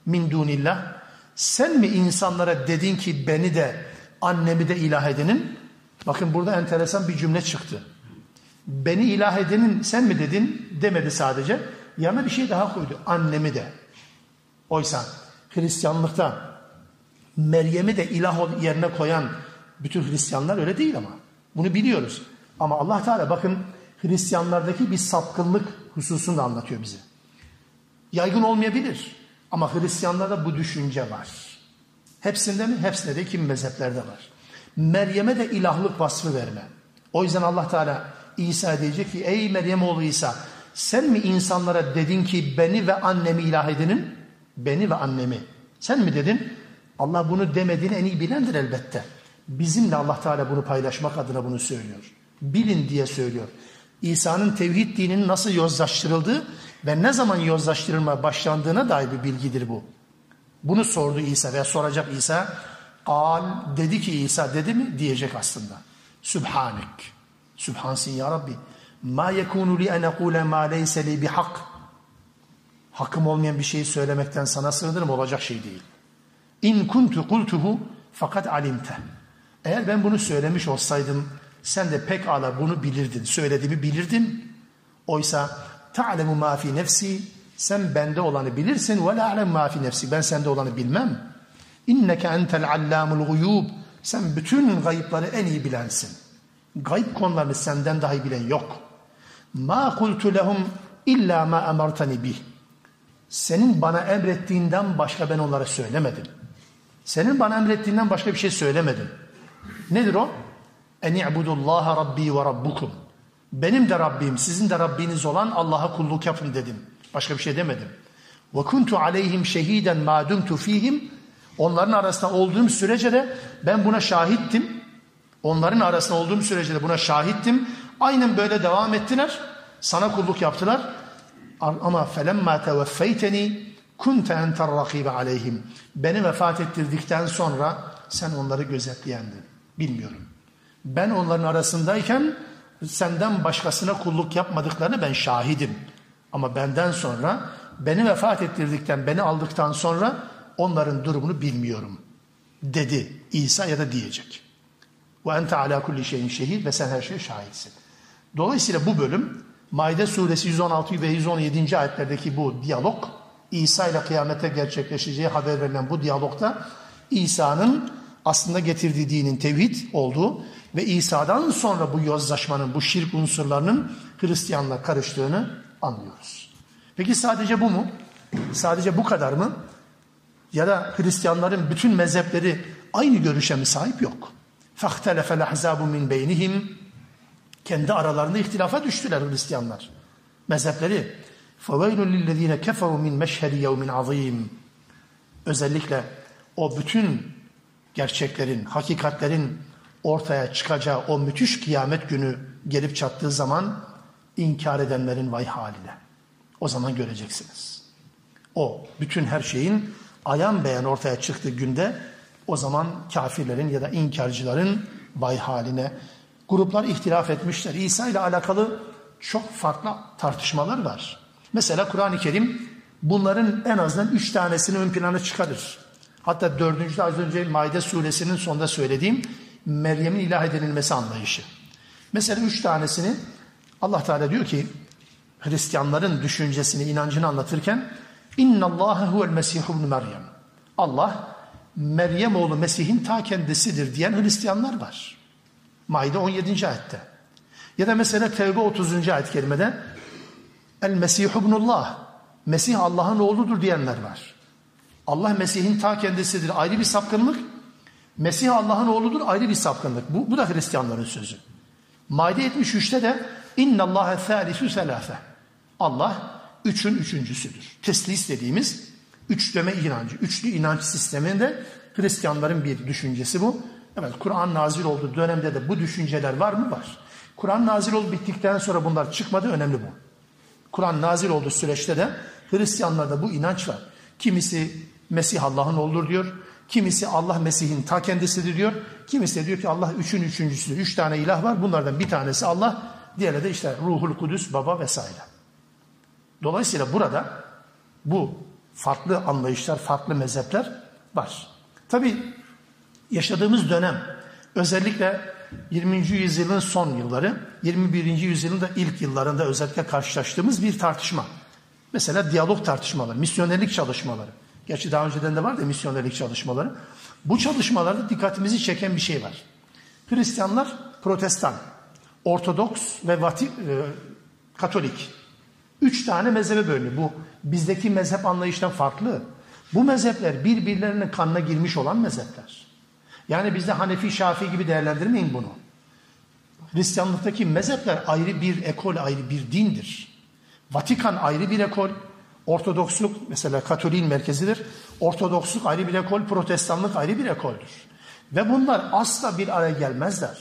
min dûnillah. Sen mi insanlara dedin ki beni de annemi de ilah edinin? Bakın burada enteresan bir cümle çıktı. Beni ilah edenin sen mi dedin demedi sadece. Yanına bir şey daha koydu. Annemi de. Oysa Hristiyanlıkta Meryem'i de ilah yerine koyan bütün Hristiyanlar öyle değil ama. Bunu biliyoruz. Ama Allah Teala bakın Hristiyanlardaki bir sapkınlık hususunu da anlatıyor bize. Yaygın olmayabilir ama Hristiyanlarda bu düşünce var. Hepsinde mi? Hepsinde de kim mezheplerde var. Meryem'e de ilahlık vasfı verme. O yüzden Allah Teala İsa diyecek ki ey Meryem oğlu İsa sen mi insanlara dedin ki beni ve annemi ilah edinin? Beni ve annemi. Sen mi dedin? Allah bunu demediğini en iyi bilendir elbette. Bizimle Allah Teala bunu paylaşmak adına bunu söylüyor. Bilin diye söylüyor. İsa'nın tevhid dininin nasıl yozlaştırıldığı ve ne zaman yozlaştırılma başlandığına dair bir bilgidir bu. Bunu sordu İsa veya soracak İsa. Al dedi ki İsa dedi mi diyecek aslında. Sübhanik. Sübhansın ya Rabbi. Ma yekunu li en ekule ma leyse li bihak. Hakkım olmayan bir şeyi söylemekten sana sığınırım olacak şey değil. İn kuntu kultuhu fakat alimte. Eğer ben bunu söylemiş olsaydım sen de pek ala bunu bilirdin. Söylediğimi bilirdin. Oysa ta'lemu ma fi nefsi sen bende olanı bilirsin ve la alem ma fi nefsi ben sende olanı bilmem. İnneke entel allamul guyub sen bütün gayıpları en iyi bilensin. Gayb konularını senden dahi bilen yok. Ma kultu lehum illa ma emartani bih. Senin bana emrettiğinden başka ben onlara söylemedim. Senin bana emrettiğinden başka bir şey söylemedim. Nedir o? En i'budullaha rabbi ve rabbukum. Benim de Rabbim, sizin de Rabbiniz olan Allah'a kulluk yapın dedim. Başka bir şey demedim. Ve kuntu aleyhim şehiden ma dumtu fihim. Onların arasında olduğum sürece de ben buna şahittim. Onların arasında olduğum sürece de buna şahittim. Aynen böyle devam ettiler. Sana kulluk yaptılar. Ama felemma teveffeyteni kunte enter rakibe aleyhim. Beni vefat ettirdikten sonra sen onları gözetleyendin. Bilmiyorum. Ben onların arasındayken senden başkasına kulluk yapmadıklarını ben şahidim. Ama benden sonra beni vefat ettirdikten, beni aldıktan sonra onların durumunu bilmiyorum. Dedi İsa ya da diyecek. Ve ente ala kulli şeyin şehid ve sen her şeye şahitsin. Dolayısıyla bu bölüm Maide suresi 116 ve 117. ayetlerdeki bu diyalog İsa ile kıyamete gerçekleşeceği haber verilen bu diyalogda İsa'nın aslında getirdiği dinin tevhid olduğu ve İsa'dan sonra bu yozlaşmanın, bu şirk unsurlarının Hristiyanla karıştığını anlıyoruz. Peki sadece bu mu? Sadece bu kadar mı? Ya da Hristiyanların bütün mezhepleri aynı görüşe mi sahip? Yok. فَاخْتَلَفَ الْاَحْزَابُ مِنْ بَيْنِهِمْ Kendi aralarında ihtilafa düştüler Hristiyanlar. Mezhepleri. فَوَيْلٌ لِلَّذ۪ينَ كَفَرُوا مِنْ مَشْهَدِ يَوْمٍ عَظ۪يمٍ Özellikle o bütün gerçeklerin, hakikatlerin ortaya çıkacağı o müthiş kıyamet günü gelip çattığı zaman inkar edenlerin vay haline. O zaman göreceksiniz. O bütün her şeyin ayan beyan ortaya çıktığı günde o zaman kafirlerin ya da inkarcıların vay haline gruplar ihtilaf etmişler. İsa ile alakalı çok farklı tartışmalar var. Mesela Kur'an-ı Kerim bunların en azından üç tanesini ön plana çıkarır. Hatta dördüncü az önce Maide suresinin sonunda söylediğim Meryem'in ilah edilmesi anlayışı. Mesela üç tanesini Allah Teala diyor ki Hristiyanların düşüncesini, inancını anlatırken İnna Allah huvel Mesih ibn Meryem. Allah Meryem oğlu Mesih'in ta kendisidir diyen Hristiyanlar var. Maide 17. ayette. Ya da mesela Tevbe 30. ayet kerimede El Mesih ibnullah. Mesih Allah'ın oğludur diyenler var. Allah Mesih'in ta kendisidir ayrı bir sapkınlık. Mesih Allah'ın oğludur ayrı bir sapkınlık. Bu, bu da Hristiyanların sözü. Maide 73'te de İnna Allahe thâlisü selâfe. Allah üçün üçüncüsüdür. Teslis dediğimiz üçleme inancı, üçlü inanç sisteminde Hristiyanların bir düşüncesi bu. Evet Kur'an nazil olduğu dönemde de bu düşünceler var mı? Var. Kur'an nazil olup bittikten sonra bunlar çıkmadı önemli bu. Kur'an nazil olduğu süreçte de Hristiyanlarda bu inanç var. Kimisi Mesih Allah'ın olur diyor. Kimisi Allah Mesih'in ta kendisidir diyor. Kimisi de diyor ki Allah üçün üçüncüsüdür. Üç tane ilah var. Bunlardan bir tanesi Allah. Diğeri de işte Ruhul Kudüs, Baba vesaire. Dolayısıyla burada bu farklı anlayışlar, farklı mezhepler var. Tabi yaşadığımız dönem özellikle 20. yüzyılın son yılları, 21. yüzyılın da ilk yıllarında özellikle karşılaştığımız bir tartışma. Mesela diyalog tartışmaları, misyonerlik çalışmaları. Gerçi daha önceden de var da misyonerlik çalışmaları. Bu çalışmalarda dikkatimizi çeken bir şey var. Hristiyanlar protestan, Ortodoks ve Vati, e, Katolik. Üç tane mezhebe bölünüyor. Bu bizdeki mezhep anlayıştan farklı. Bu mezhepler birbirlerinin kanına girmiş olan mezhepler. Yani bizde Hanefi, Şafii gibi değerlendirmeyin bunu. Hristiyanlıktaki mezhepler ayrı bir ekol, ayrı bir dindir. Vatikan ayrı bir ekol, Ortodoksluk mesela Katolik'in merkezidir. Ortodoksluk ayrı bir ekol, Protestanlık ayrı bir ekoldür. Ve bunlar asla bir araya gelmezler.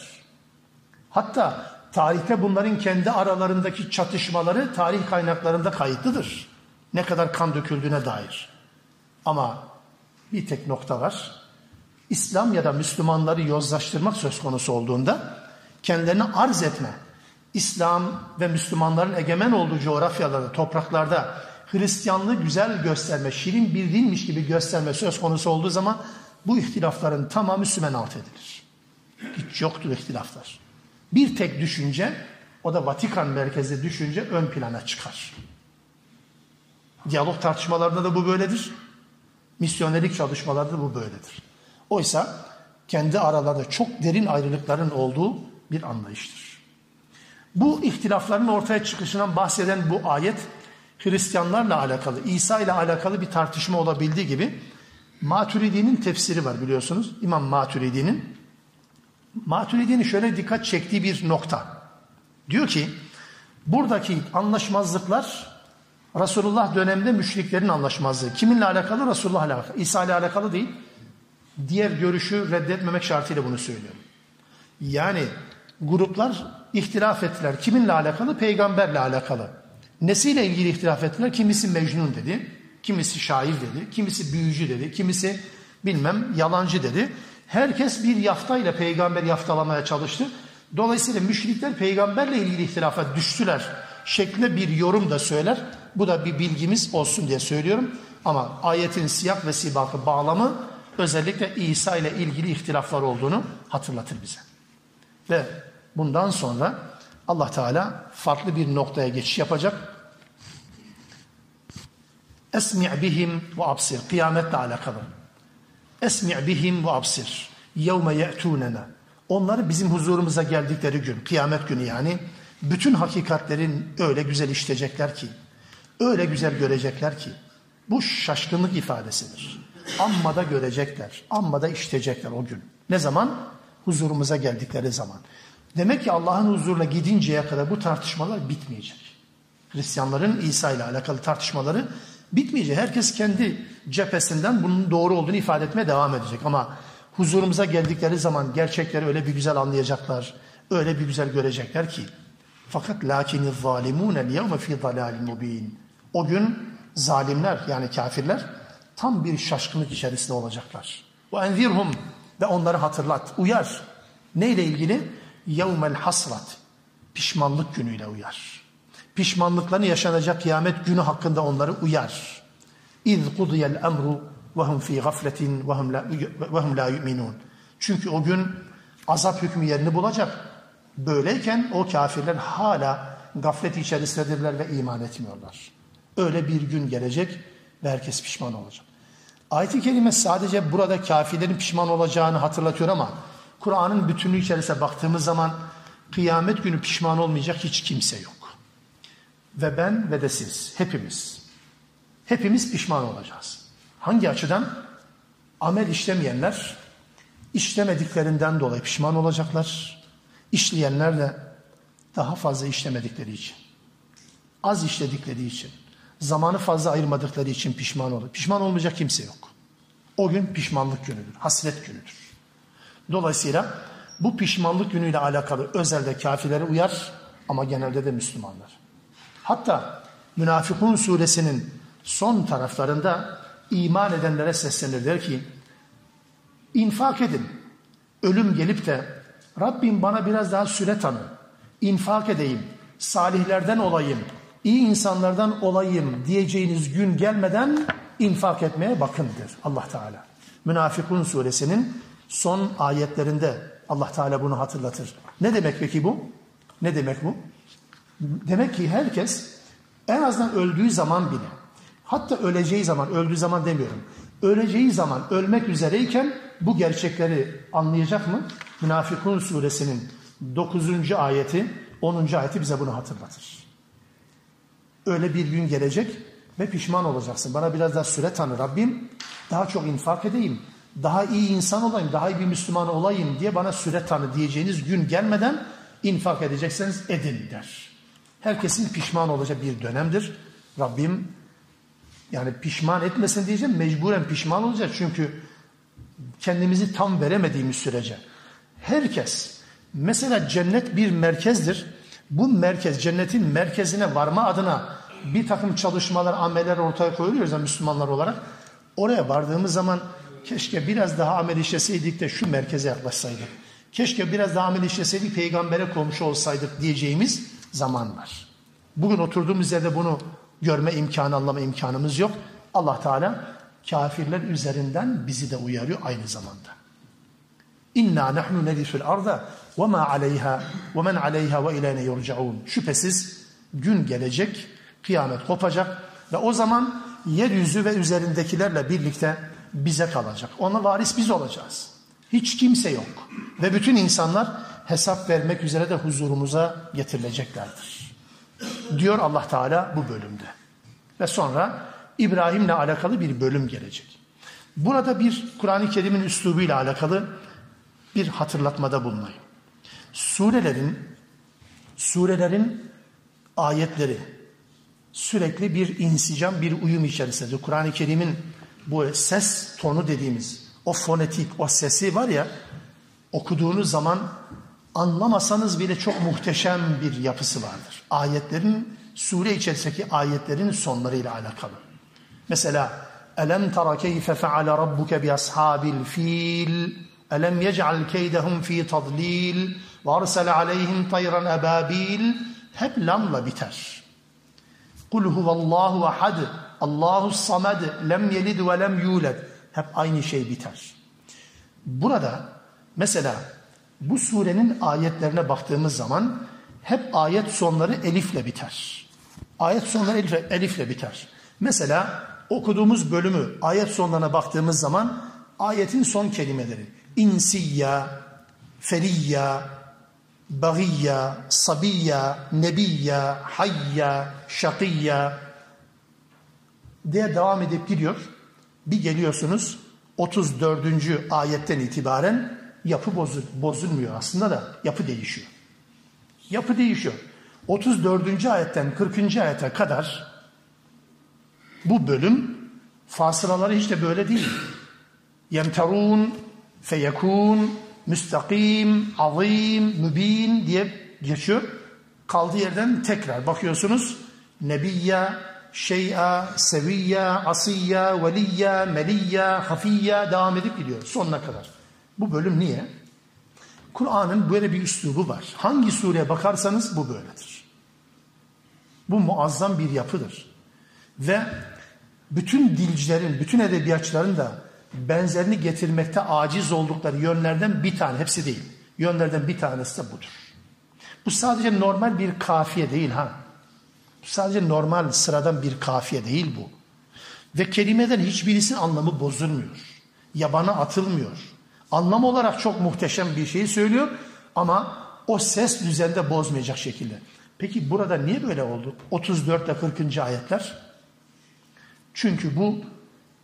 Hatta tarihte bunların kendi aralarındaki çatışmaları tarih kaynaklarında kayıtlıdır. Ne kadar kan döküldüğüne dair. Ama bir tek nokta var. İslam ya da Müslümanları yozlaştırmak söz konusu olduğunda kendilerini arz etme, İslam ve Müslümanların egemen olduğu coğrafyalarda, topraklarda Hristiyanlığı güzel gösterme, şirin bir dinmiş gibi gösterme söz konusu olduğu zaman bu ihtilafların tamamı sümen alt edilir. Hiç yoktur ihtilaflar. Bir tek düşünce, o da Vatikan merkezli düşünce ön plana çıkar. Diyalog tartışmalarında da bu böyledir. Misyonelik çalışmalarda da bu böyledir. Oysa kendi aralarında çok derin ayrılıkların olduğu bir anlayıştır. Bu ihtilafların ortaya çıkışından bahseden bu ayet Hristiyanlarla alakalı, İsa ile alakalı bir tartışma olabildiği gibi Maturidi'nin tefsiri var biliyorsunuz. İmam Maturidi'nin. Maturidi'nin şöyle dikkat çektiği bir nokta. Diyor ki buradaki anlaşmazlıklar Resulullah döneminde müşriklerin anlaşmazlığı. Kiminle alakalı? Resulullah ile alakalı. İsa ile alakalı değil. Diğer görüşü reddetmemek şartıyla bunu söylüyorum. Yani gruplar ihtilaf ettiler. Kiminle alakalı? Peygamberle alakalı. Nesiyle ilgili ihtilaf ettiler? Kimisi Mecnun dedi, kimisi şair dedi, kimisi büyücü dedi, kimisi bilmem yalancı dedi. Herkes bir yaftayla peygamber yaftalamaya çalıştı. Dolayısıyla müşrikler peygamberle ilgili ihtilafa düştüler şeklinde bir yorum da söyler. Bu da bir bilgimiz olsun diye söylüyorum. Ama ayetin siyah ve sibakı bağlamı özellikle İsa ile ilgili ihtilaflar olduğunu hatırlatır bize. Ve bundan sonra Allah Teala farklı bir noktaya geçiş yapacak. Esmi' bihim ve absir. Kıyametle alakalı. Esmi' bihim ve absir. Yevme ye'tûnena. Onları bizim huzurumuza geldikleri gün, kıyamet günü yani, bütün hakikatlerin öyle güzel işleyecekler ki, öyle güzel görecekler ki, bu şaşkınlık ifadesidir. Amma da görecekler, amma da işleyecekler o gün. Ne zaman? Huzurumuza geldikleri zaman. Demek ki Allah'ın huzuruna gidinceye kadar bu tartışmalar bitmeyecek. Hristiyanların İsa ile alakalı tartışmaları bitmeyecek. Herkes kendi cephesinden bunun doğru olduğunu ifade etmeye devam edecek. Ama huzurumuza geldikleri zaman gerçekleri öyle bir güzel anlayacaklar, öyle bir güzel görecekler ki. Fakat lakini zalimune yevme fi dalalin mubin. O gün zalimler yani kafirler tam bir şaşkınlık içerisinde olacaklar. Ve enzirhum ve onları hatırlat, uyar. Neyle ilgili? yevmel hasrat pişmanlık günüyle uyar. Pişmanlıklarını yaşanacak kıyamet günü hakkında onları uyar. İz kudiyel emru ve hum fi gafletin ve hum la yu'minun. Çünkü o gün azap hükmü yerini bulacak. Böyleyken o kafirler hala gaflet içerisindedirler ve iman etmiyorlar. Öyle bir gün gelecek ve herkes pişman olacak. Ayet-i Kerime sadece burada kafirlerin pişman olacağını hatırlatıyor ama Kur'an'ın bütünlüğü içerisine baktığımız zaman kıyamet günü pişman olmayacak hiç kimse yok. Ve ben ve de siz hepimiz. Hepimiz pişman olacağız. Hangi açıdan? Amel işlemeyenler işlemediklerinden dolayı pişman olacaklar. İşleyenler de daha fazla işlemedikleri için. Az işledikleri için. Zamanı fazla ayırmadıkları için pişman olur. Pişman olmayacak kimse yok. O gün pişmanlık günüdür, hasret günüdür. Dolayısıyla bu pişmanlık günüyle alakalı özelde kafirlere uyar ama genelde de Müslümanlar. Hatta Münafıkun suresinin son taraflarında iman edenlere seslenir der ki infak edin. Ölüm gelip de Rabbim bana biraz daha süre tanı. İnfak edeyim. Salihlerden olayım. İyi insanlardan olayım diyeceğiniz gün gelmeden infak etmeye bakındır Allah Teala. Münafıkun suresinin son ayetlerinde Allah Teala bunu hatırlatır. Ne demek peki bu? Ne demek bu? Demek ki herkes en azından öldüğü zaman bile hatta öleceği zaman, öldüğü zaman demiyorum. Öleceği zaman ölmek üzereyken bu gerçekleri anlayacak mı? Münafıkun suresinin 9. ayeti, 10. ayeti bize bunu hatırlatır. Öyle bir gün gelecek ve pişman olacaksın. Bana biraz daha süre tanı Rabbim. daha çok infak edeyim, daha iyi insan olayım, daha iyi bir Müslüman olayım diye bana süre tanı diyeceğiniz gün gelmeden infak edecekseniz edin der. Herkesin pişman olacağı bir dönemdir. Rabbim yani pişman etmesin diyeceğim mecburen pişman olacak çünkü kendimizi tam veremediğimiz sürece. Herkes mesela cennet bir merkezdir. Bu merkez cennetin merkezine varma adına bir takım çalışmalar, ameller ortaya koyuyoruz ya Müslümanlar olarak. Oraya vardığımız zaman keşke biraz daha amel işleseydik de şu merkeze yaklaşsaydık. Keşke biraz daha amel işleseydik peygambere komşu olsaydık diyeceğimiz zaman var. Bugün oturduğumuz yerde bunu görme imkanı, anlama imkanımız yok. Allah Teala kafirler üzerinden bizi de uyarıyor aynı zamanda. İnna nahnu nerisul arda ve ma aleyha ve men aleyha ve ileyne yurcaun. Şüphesiz gün gelecek, kıyamet kopacak ve o zaman yeryüzü ve üzerindekilerle birlikte bize kalacak. Ona varis biz olacağız. Hiç kimse yok. Ve bütün insanlar hesap vermek üzere de huzurumuza getirileceklerdir. Diyor Allah Teala bu bölümde. Ve sonra İbrahim'le alakalı bir bölüm gelecek. Burada bir Kur'an-ı Kerim'in üslubuyla alakalı bir hatırlatmada bulunayım. Surelerin surelerin ayetleri sürekli bir insicam, bir uyum içerisindedir. Kur'an-ı Kerim'in bu ses tonu dediğimiz o fonetik, o sesi var ya okuduğunuz zaman anlamasanız bile çok muhteşem bir yapısı vardır. Ayetlerin, sure içerisindeki ayetlerin sonlarıyla alakalı. Mesela Elem tara keyfe feale rabbuke bi ashabil fil Elem yec'al keydehum fi tadlil ve arsele aleyhim tayran ebabil hep lamla biter. Kul huvallahu ahad Allahu samed lem yelid ve lem yulad hep aynı şey biter. Burada mesela bu surenin ayetlerine baktığımız zaman hep ayet sonları elifle biter. Ayet sonları elifle, elifle biter. Mesela okuduğumuz bölümü ayet sonlarına baktığımız zaman ayetin son kelimeleri insiyya, feriyya, bagiyya, sabiyya, nebiyya, hayya, şakiyya diye devam edip gidiyor. Bir geliyorsunuz 34. ayetten itibaren yapı bozul, bozulmuyor aslında da yapı değişiyor. Yapı değişiyor. 34. ayetten 40. ayete kadar bu bölüm fasılaları hiç de böyle değil. Yemterun, feyekun, müstakim, azim, mübin diye geçiyor. Kaldığı yerden tekrar bakıyorsunuz. Nebiyya, şey'a, seviyya, asiyya, veliyya, meliyya, hafiyya devam edip gidiyor sonuna kadar. Bu bölüm niye? Kur'an'ın böyle bir üslubu var. Hangi sureye bakarsanız bu böyledir. Bu muazzam bir yapıdır. Ve bütün dilcilerin, bütün edebiyatçıların da benzerini getirmekte aciz oldukları yönlerden bir tane, hepsi değil. Yönlerden bir tanesi de budur. Bu sadece normal bir kafiye değil ha. Bu sadece normal sıradan bir kafiye değil bu. Ve kelimeden hiçbirisinin anlamı bozulmuyor. Yabana atılmıyor. Anlam olarak çok muhteşem bir şey söylüyor ama o ses düzende bozmayacak şekilde. Peki burada niye böyle oldu? 34 ile 40. ayetler. Çünkü bu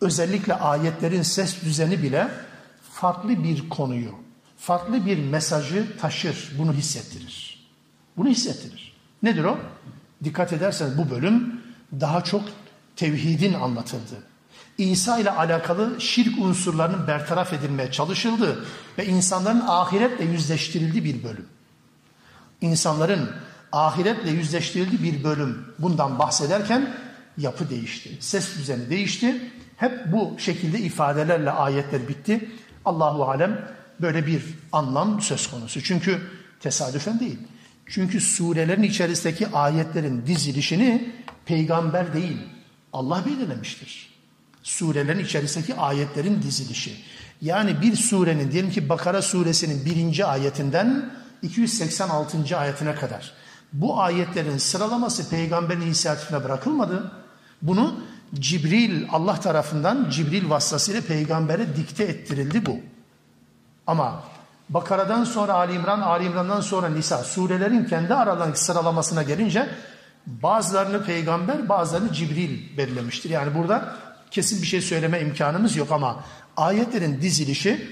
özellikle ayetlerin ses düzeni bile farklı bir konuyu, farklı bir mesajı taşır, bunu hissettirir. Bunu hissettirir. Nedir o? Dikkat ederseniz bu bölüm daha çok tevhidin anlatıldığı, İsa ile alakalı şirk unsurlarının bertaraf edilmeye çalışıldığı ve insanların ahiretle yüzleştirildiği bir bölüm. İnsanların ahiretle yüzleştirildiği bir bölüm bundan bahsederken yapı değişti. Ses düzeni değişti. Hep bu şekilde ifadelerle ayetler bitti. Allahu alem böyle bir anlam söz konusu. Çünkü tesadüfen değil. Çünkü surelerin içerisindeki ayetlerin dizilişini peygamber değil Allah belirlemiştir. Surelerin içerisindeki ayetlerin dizilişi. Yani bir surenin diyelim ki Bakara suresinin birinci ayetinden 286. ayetine kadar bu ayetlerin sıralaması peygamberin inisiyatifine bırakılmadı. Bunu Cibril Allah tarafından Cibril vasıtasıyla peygambere dikte ettirildi bu. Ama Bakara'dan sonra Ali İmran, Ali İmran'dan sonra Nisa surelerin kendi aralarındaki sıralamasına gelince bazılarını peygamber bazılarını Cibril belirlemiştir. Yani burada kesin bir şey söyleme imkanımız yok ama ayetlerin dizilişi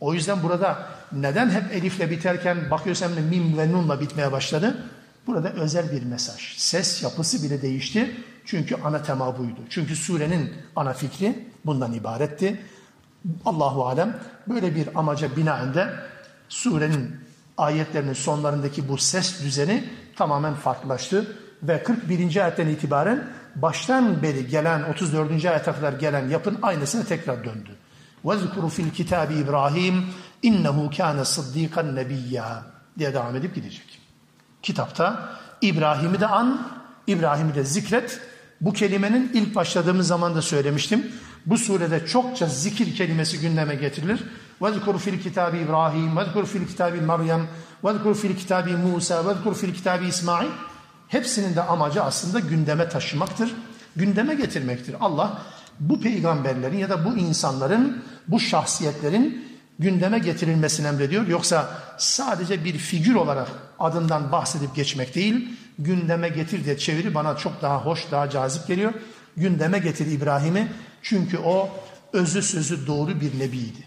o yüzden burada neden hep elifle biterken bakıyorsam mim ve nunla bitmeye başladı? Burada özel bir mesaj. Ses yapısı bile değişti. Çünkü ana tema buydu. Çünkü surenin ana fikri bundan ibaretti. Allahu alem böyle bir amaca binaen de surenin ayetlerinin sonlarındaki bu ses düzeni tamamen farklılaştı ve 41. ayetten itibaren baştan beri gelen 34. ayete kadar gelen yapın aynısına tekrar döndü. وَذْكُرُ fil kitabi İbrahim innehu kâne sıddîkan nebiyyâ diye devam edip gidecek. Kitapta İbrahim'i de an, İbrahim'i de zikret. Bu kelimenin ilk başladığımız zaman da söylemiştim. Bu surede çokça zikir kelimesi gündeme getirilir. وَذْكُرْ fil kitabi İbrahim, وَذْكُرْ fil kitabi Meryem, وَذْكُرْ fil kitabi Musa, وَذْكُرْ fil kitabi İsmail. Hepsinin de amacı aslında gündeme taşımaktır. Gündeme getirmektir. Allah bu peygamberlerin ya da bu insanların, bu şahsiyetlerin gündeme getirilmesini emrediyor. Yoksa sadece bir figür olarak adından bahsedip geçmek değil, gündeme getir diye çeviri bana çok daha hoş, daha cazip geliyor. Gündeme getir İbrahim'i çünkü o özü sözü doğru bir nebiydi.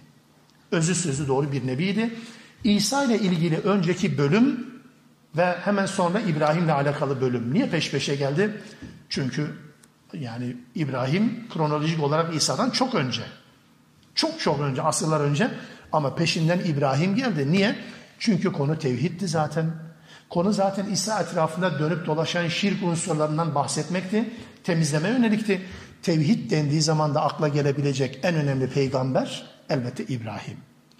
Özü sözü doğru bir nebiydi. İsa ile ilgili önceki bölüm ve hemen sonra İbrahim'le alakalı bölüm. Niye peş peşe geldi? Çünkü yani İbrahim kronolojik olarak İsa'dan çok önce. Çok çok önce, asırlar önce. Ama peşinden İbrahim geldi. Niye? Çünkü konu tevhiddi zaten. Konu zaten İsa etrafında dönüp dolaşan şirk unsurlarından bahsetmekti. Temizleme yönelikti. Tevhid dendiği zaman da akla gelebilecek en önemli peygamber elbette İbrahim.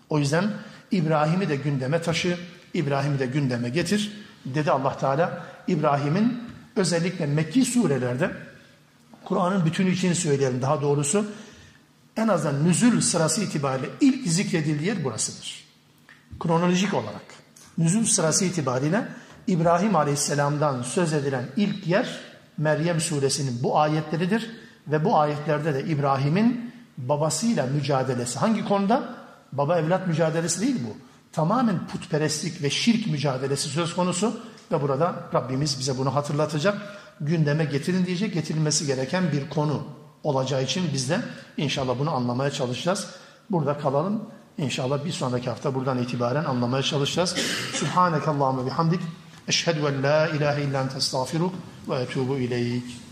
O yüzden İbrahim'i de gündeme taşı, İbrahim'i de gündeme getir dedi Allah Teala. İbrahim'in özellikle Mekki surelerde Kur'an'ın bütünü için söyleyelim daha doğrusu en azından nüzül sırası itibariyle ilk zikredildiği yer burasıdır. Kronolojik olarak nüzül sırası itibariyle İbrahim Aleyhisselam'dan söz edilen ilk yer Meryem suresinin bu ayetleridir ve bu ayetlerde de İbrahim'in babasıyla mücadelesi hangi konuda? Baba evlat mücadelesi değil bu. Tamamen putperestlik ve şirk mücadelesi söz konusu ve burada Rabbimiz bize bunu hatırlatacak. Gündeme getirin diyecek, getirilmesi gereken bir konu olacağı için biz de inşallah bunu anlamaya çalışacağız. Burada kalalım. İnşallah bir sonraki hafta buradan itibaren anlamaya çalışacağız. Subhaneke Allahümme bihamdik. Eşhedü en la ilahe illa ente estağfiruk ve etubu ileyk.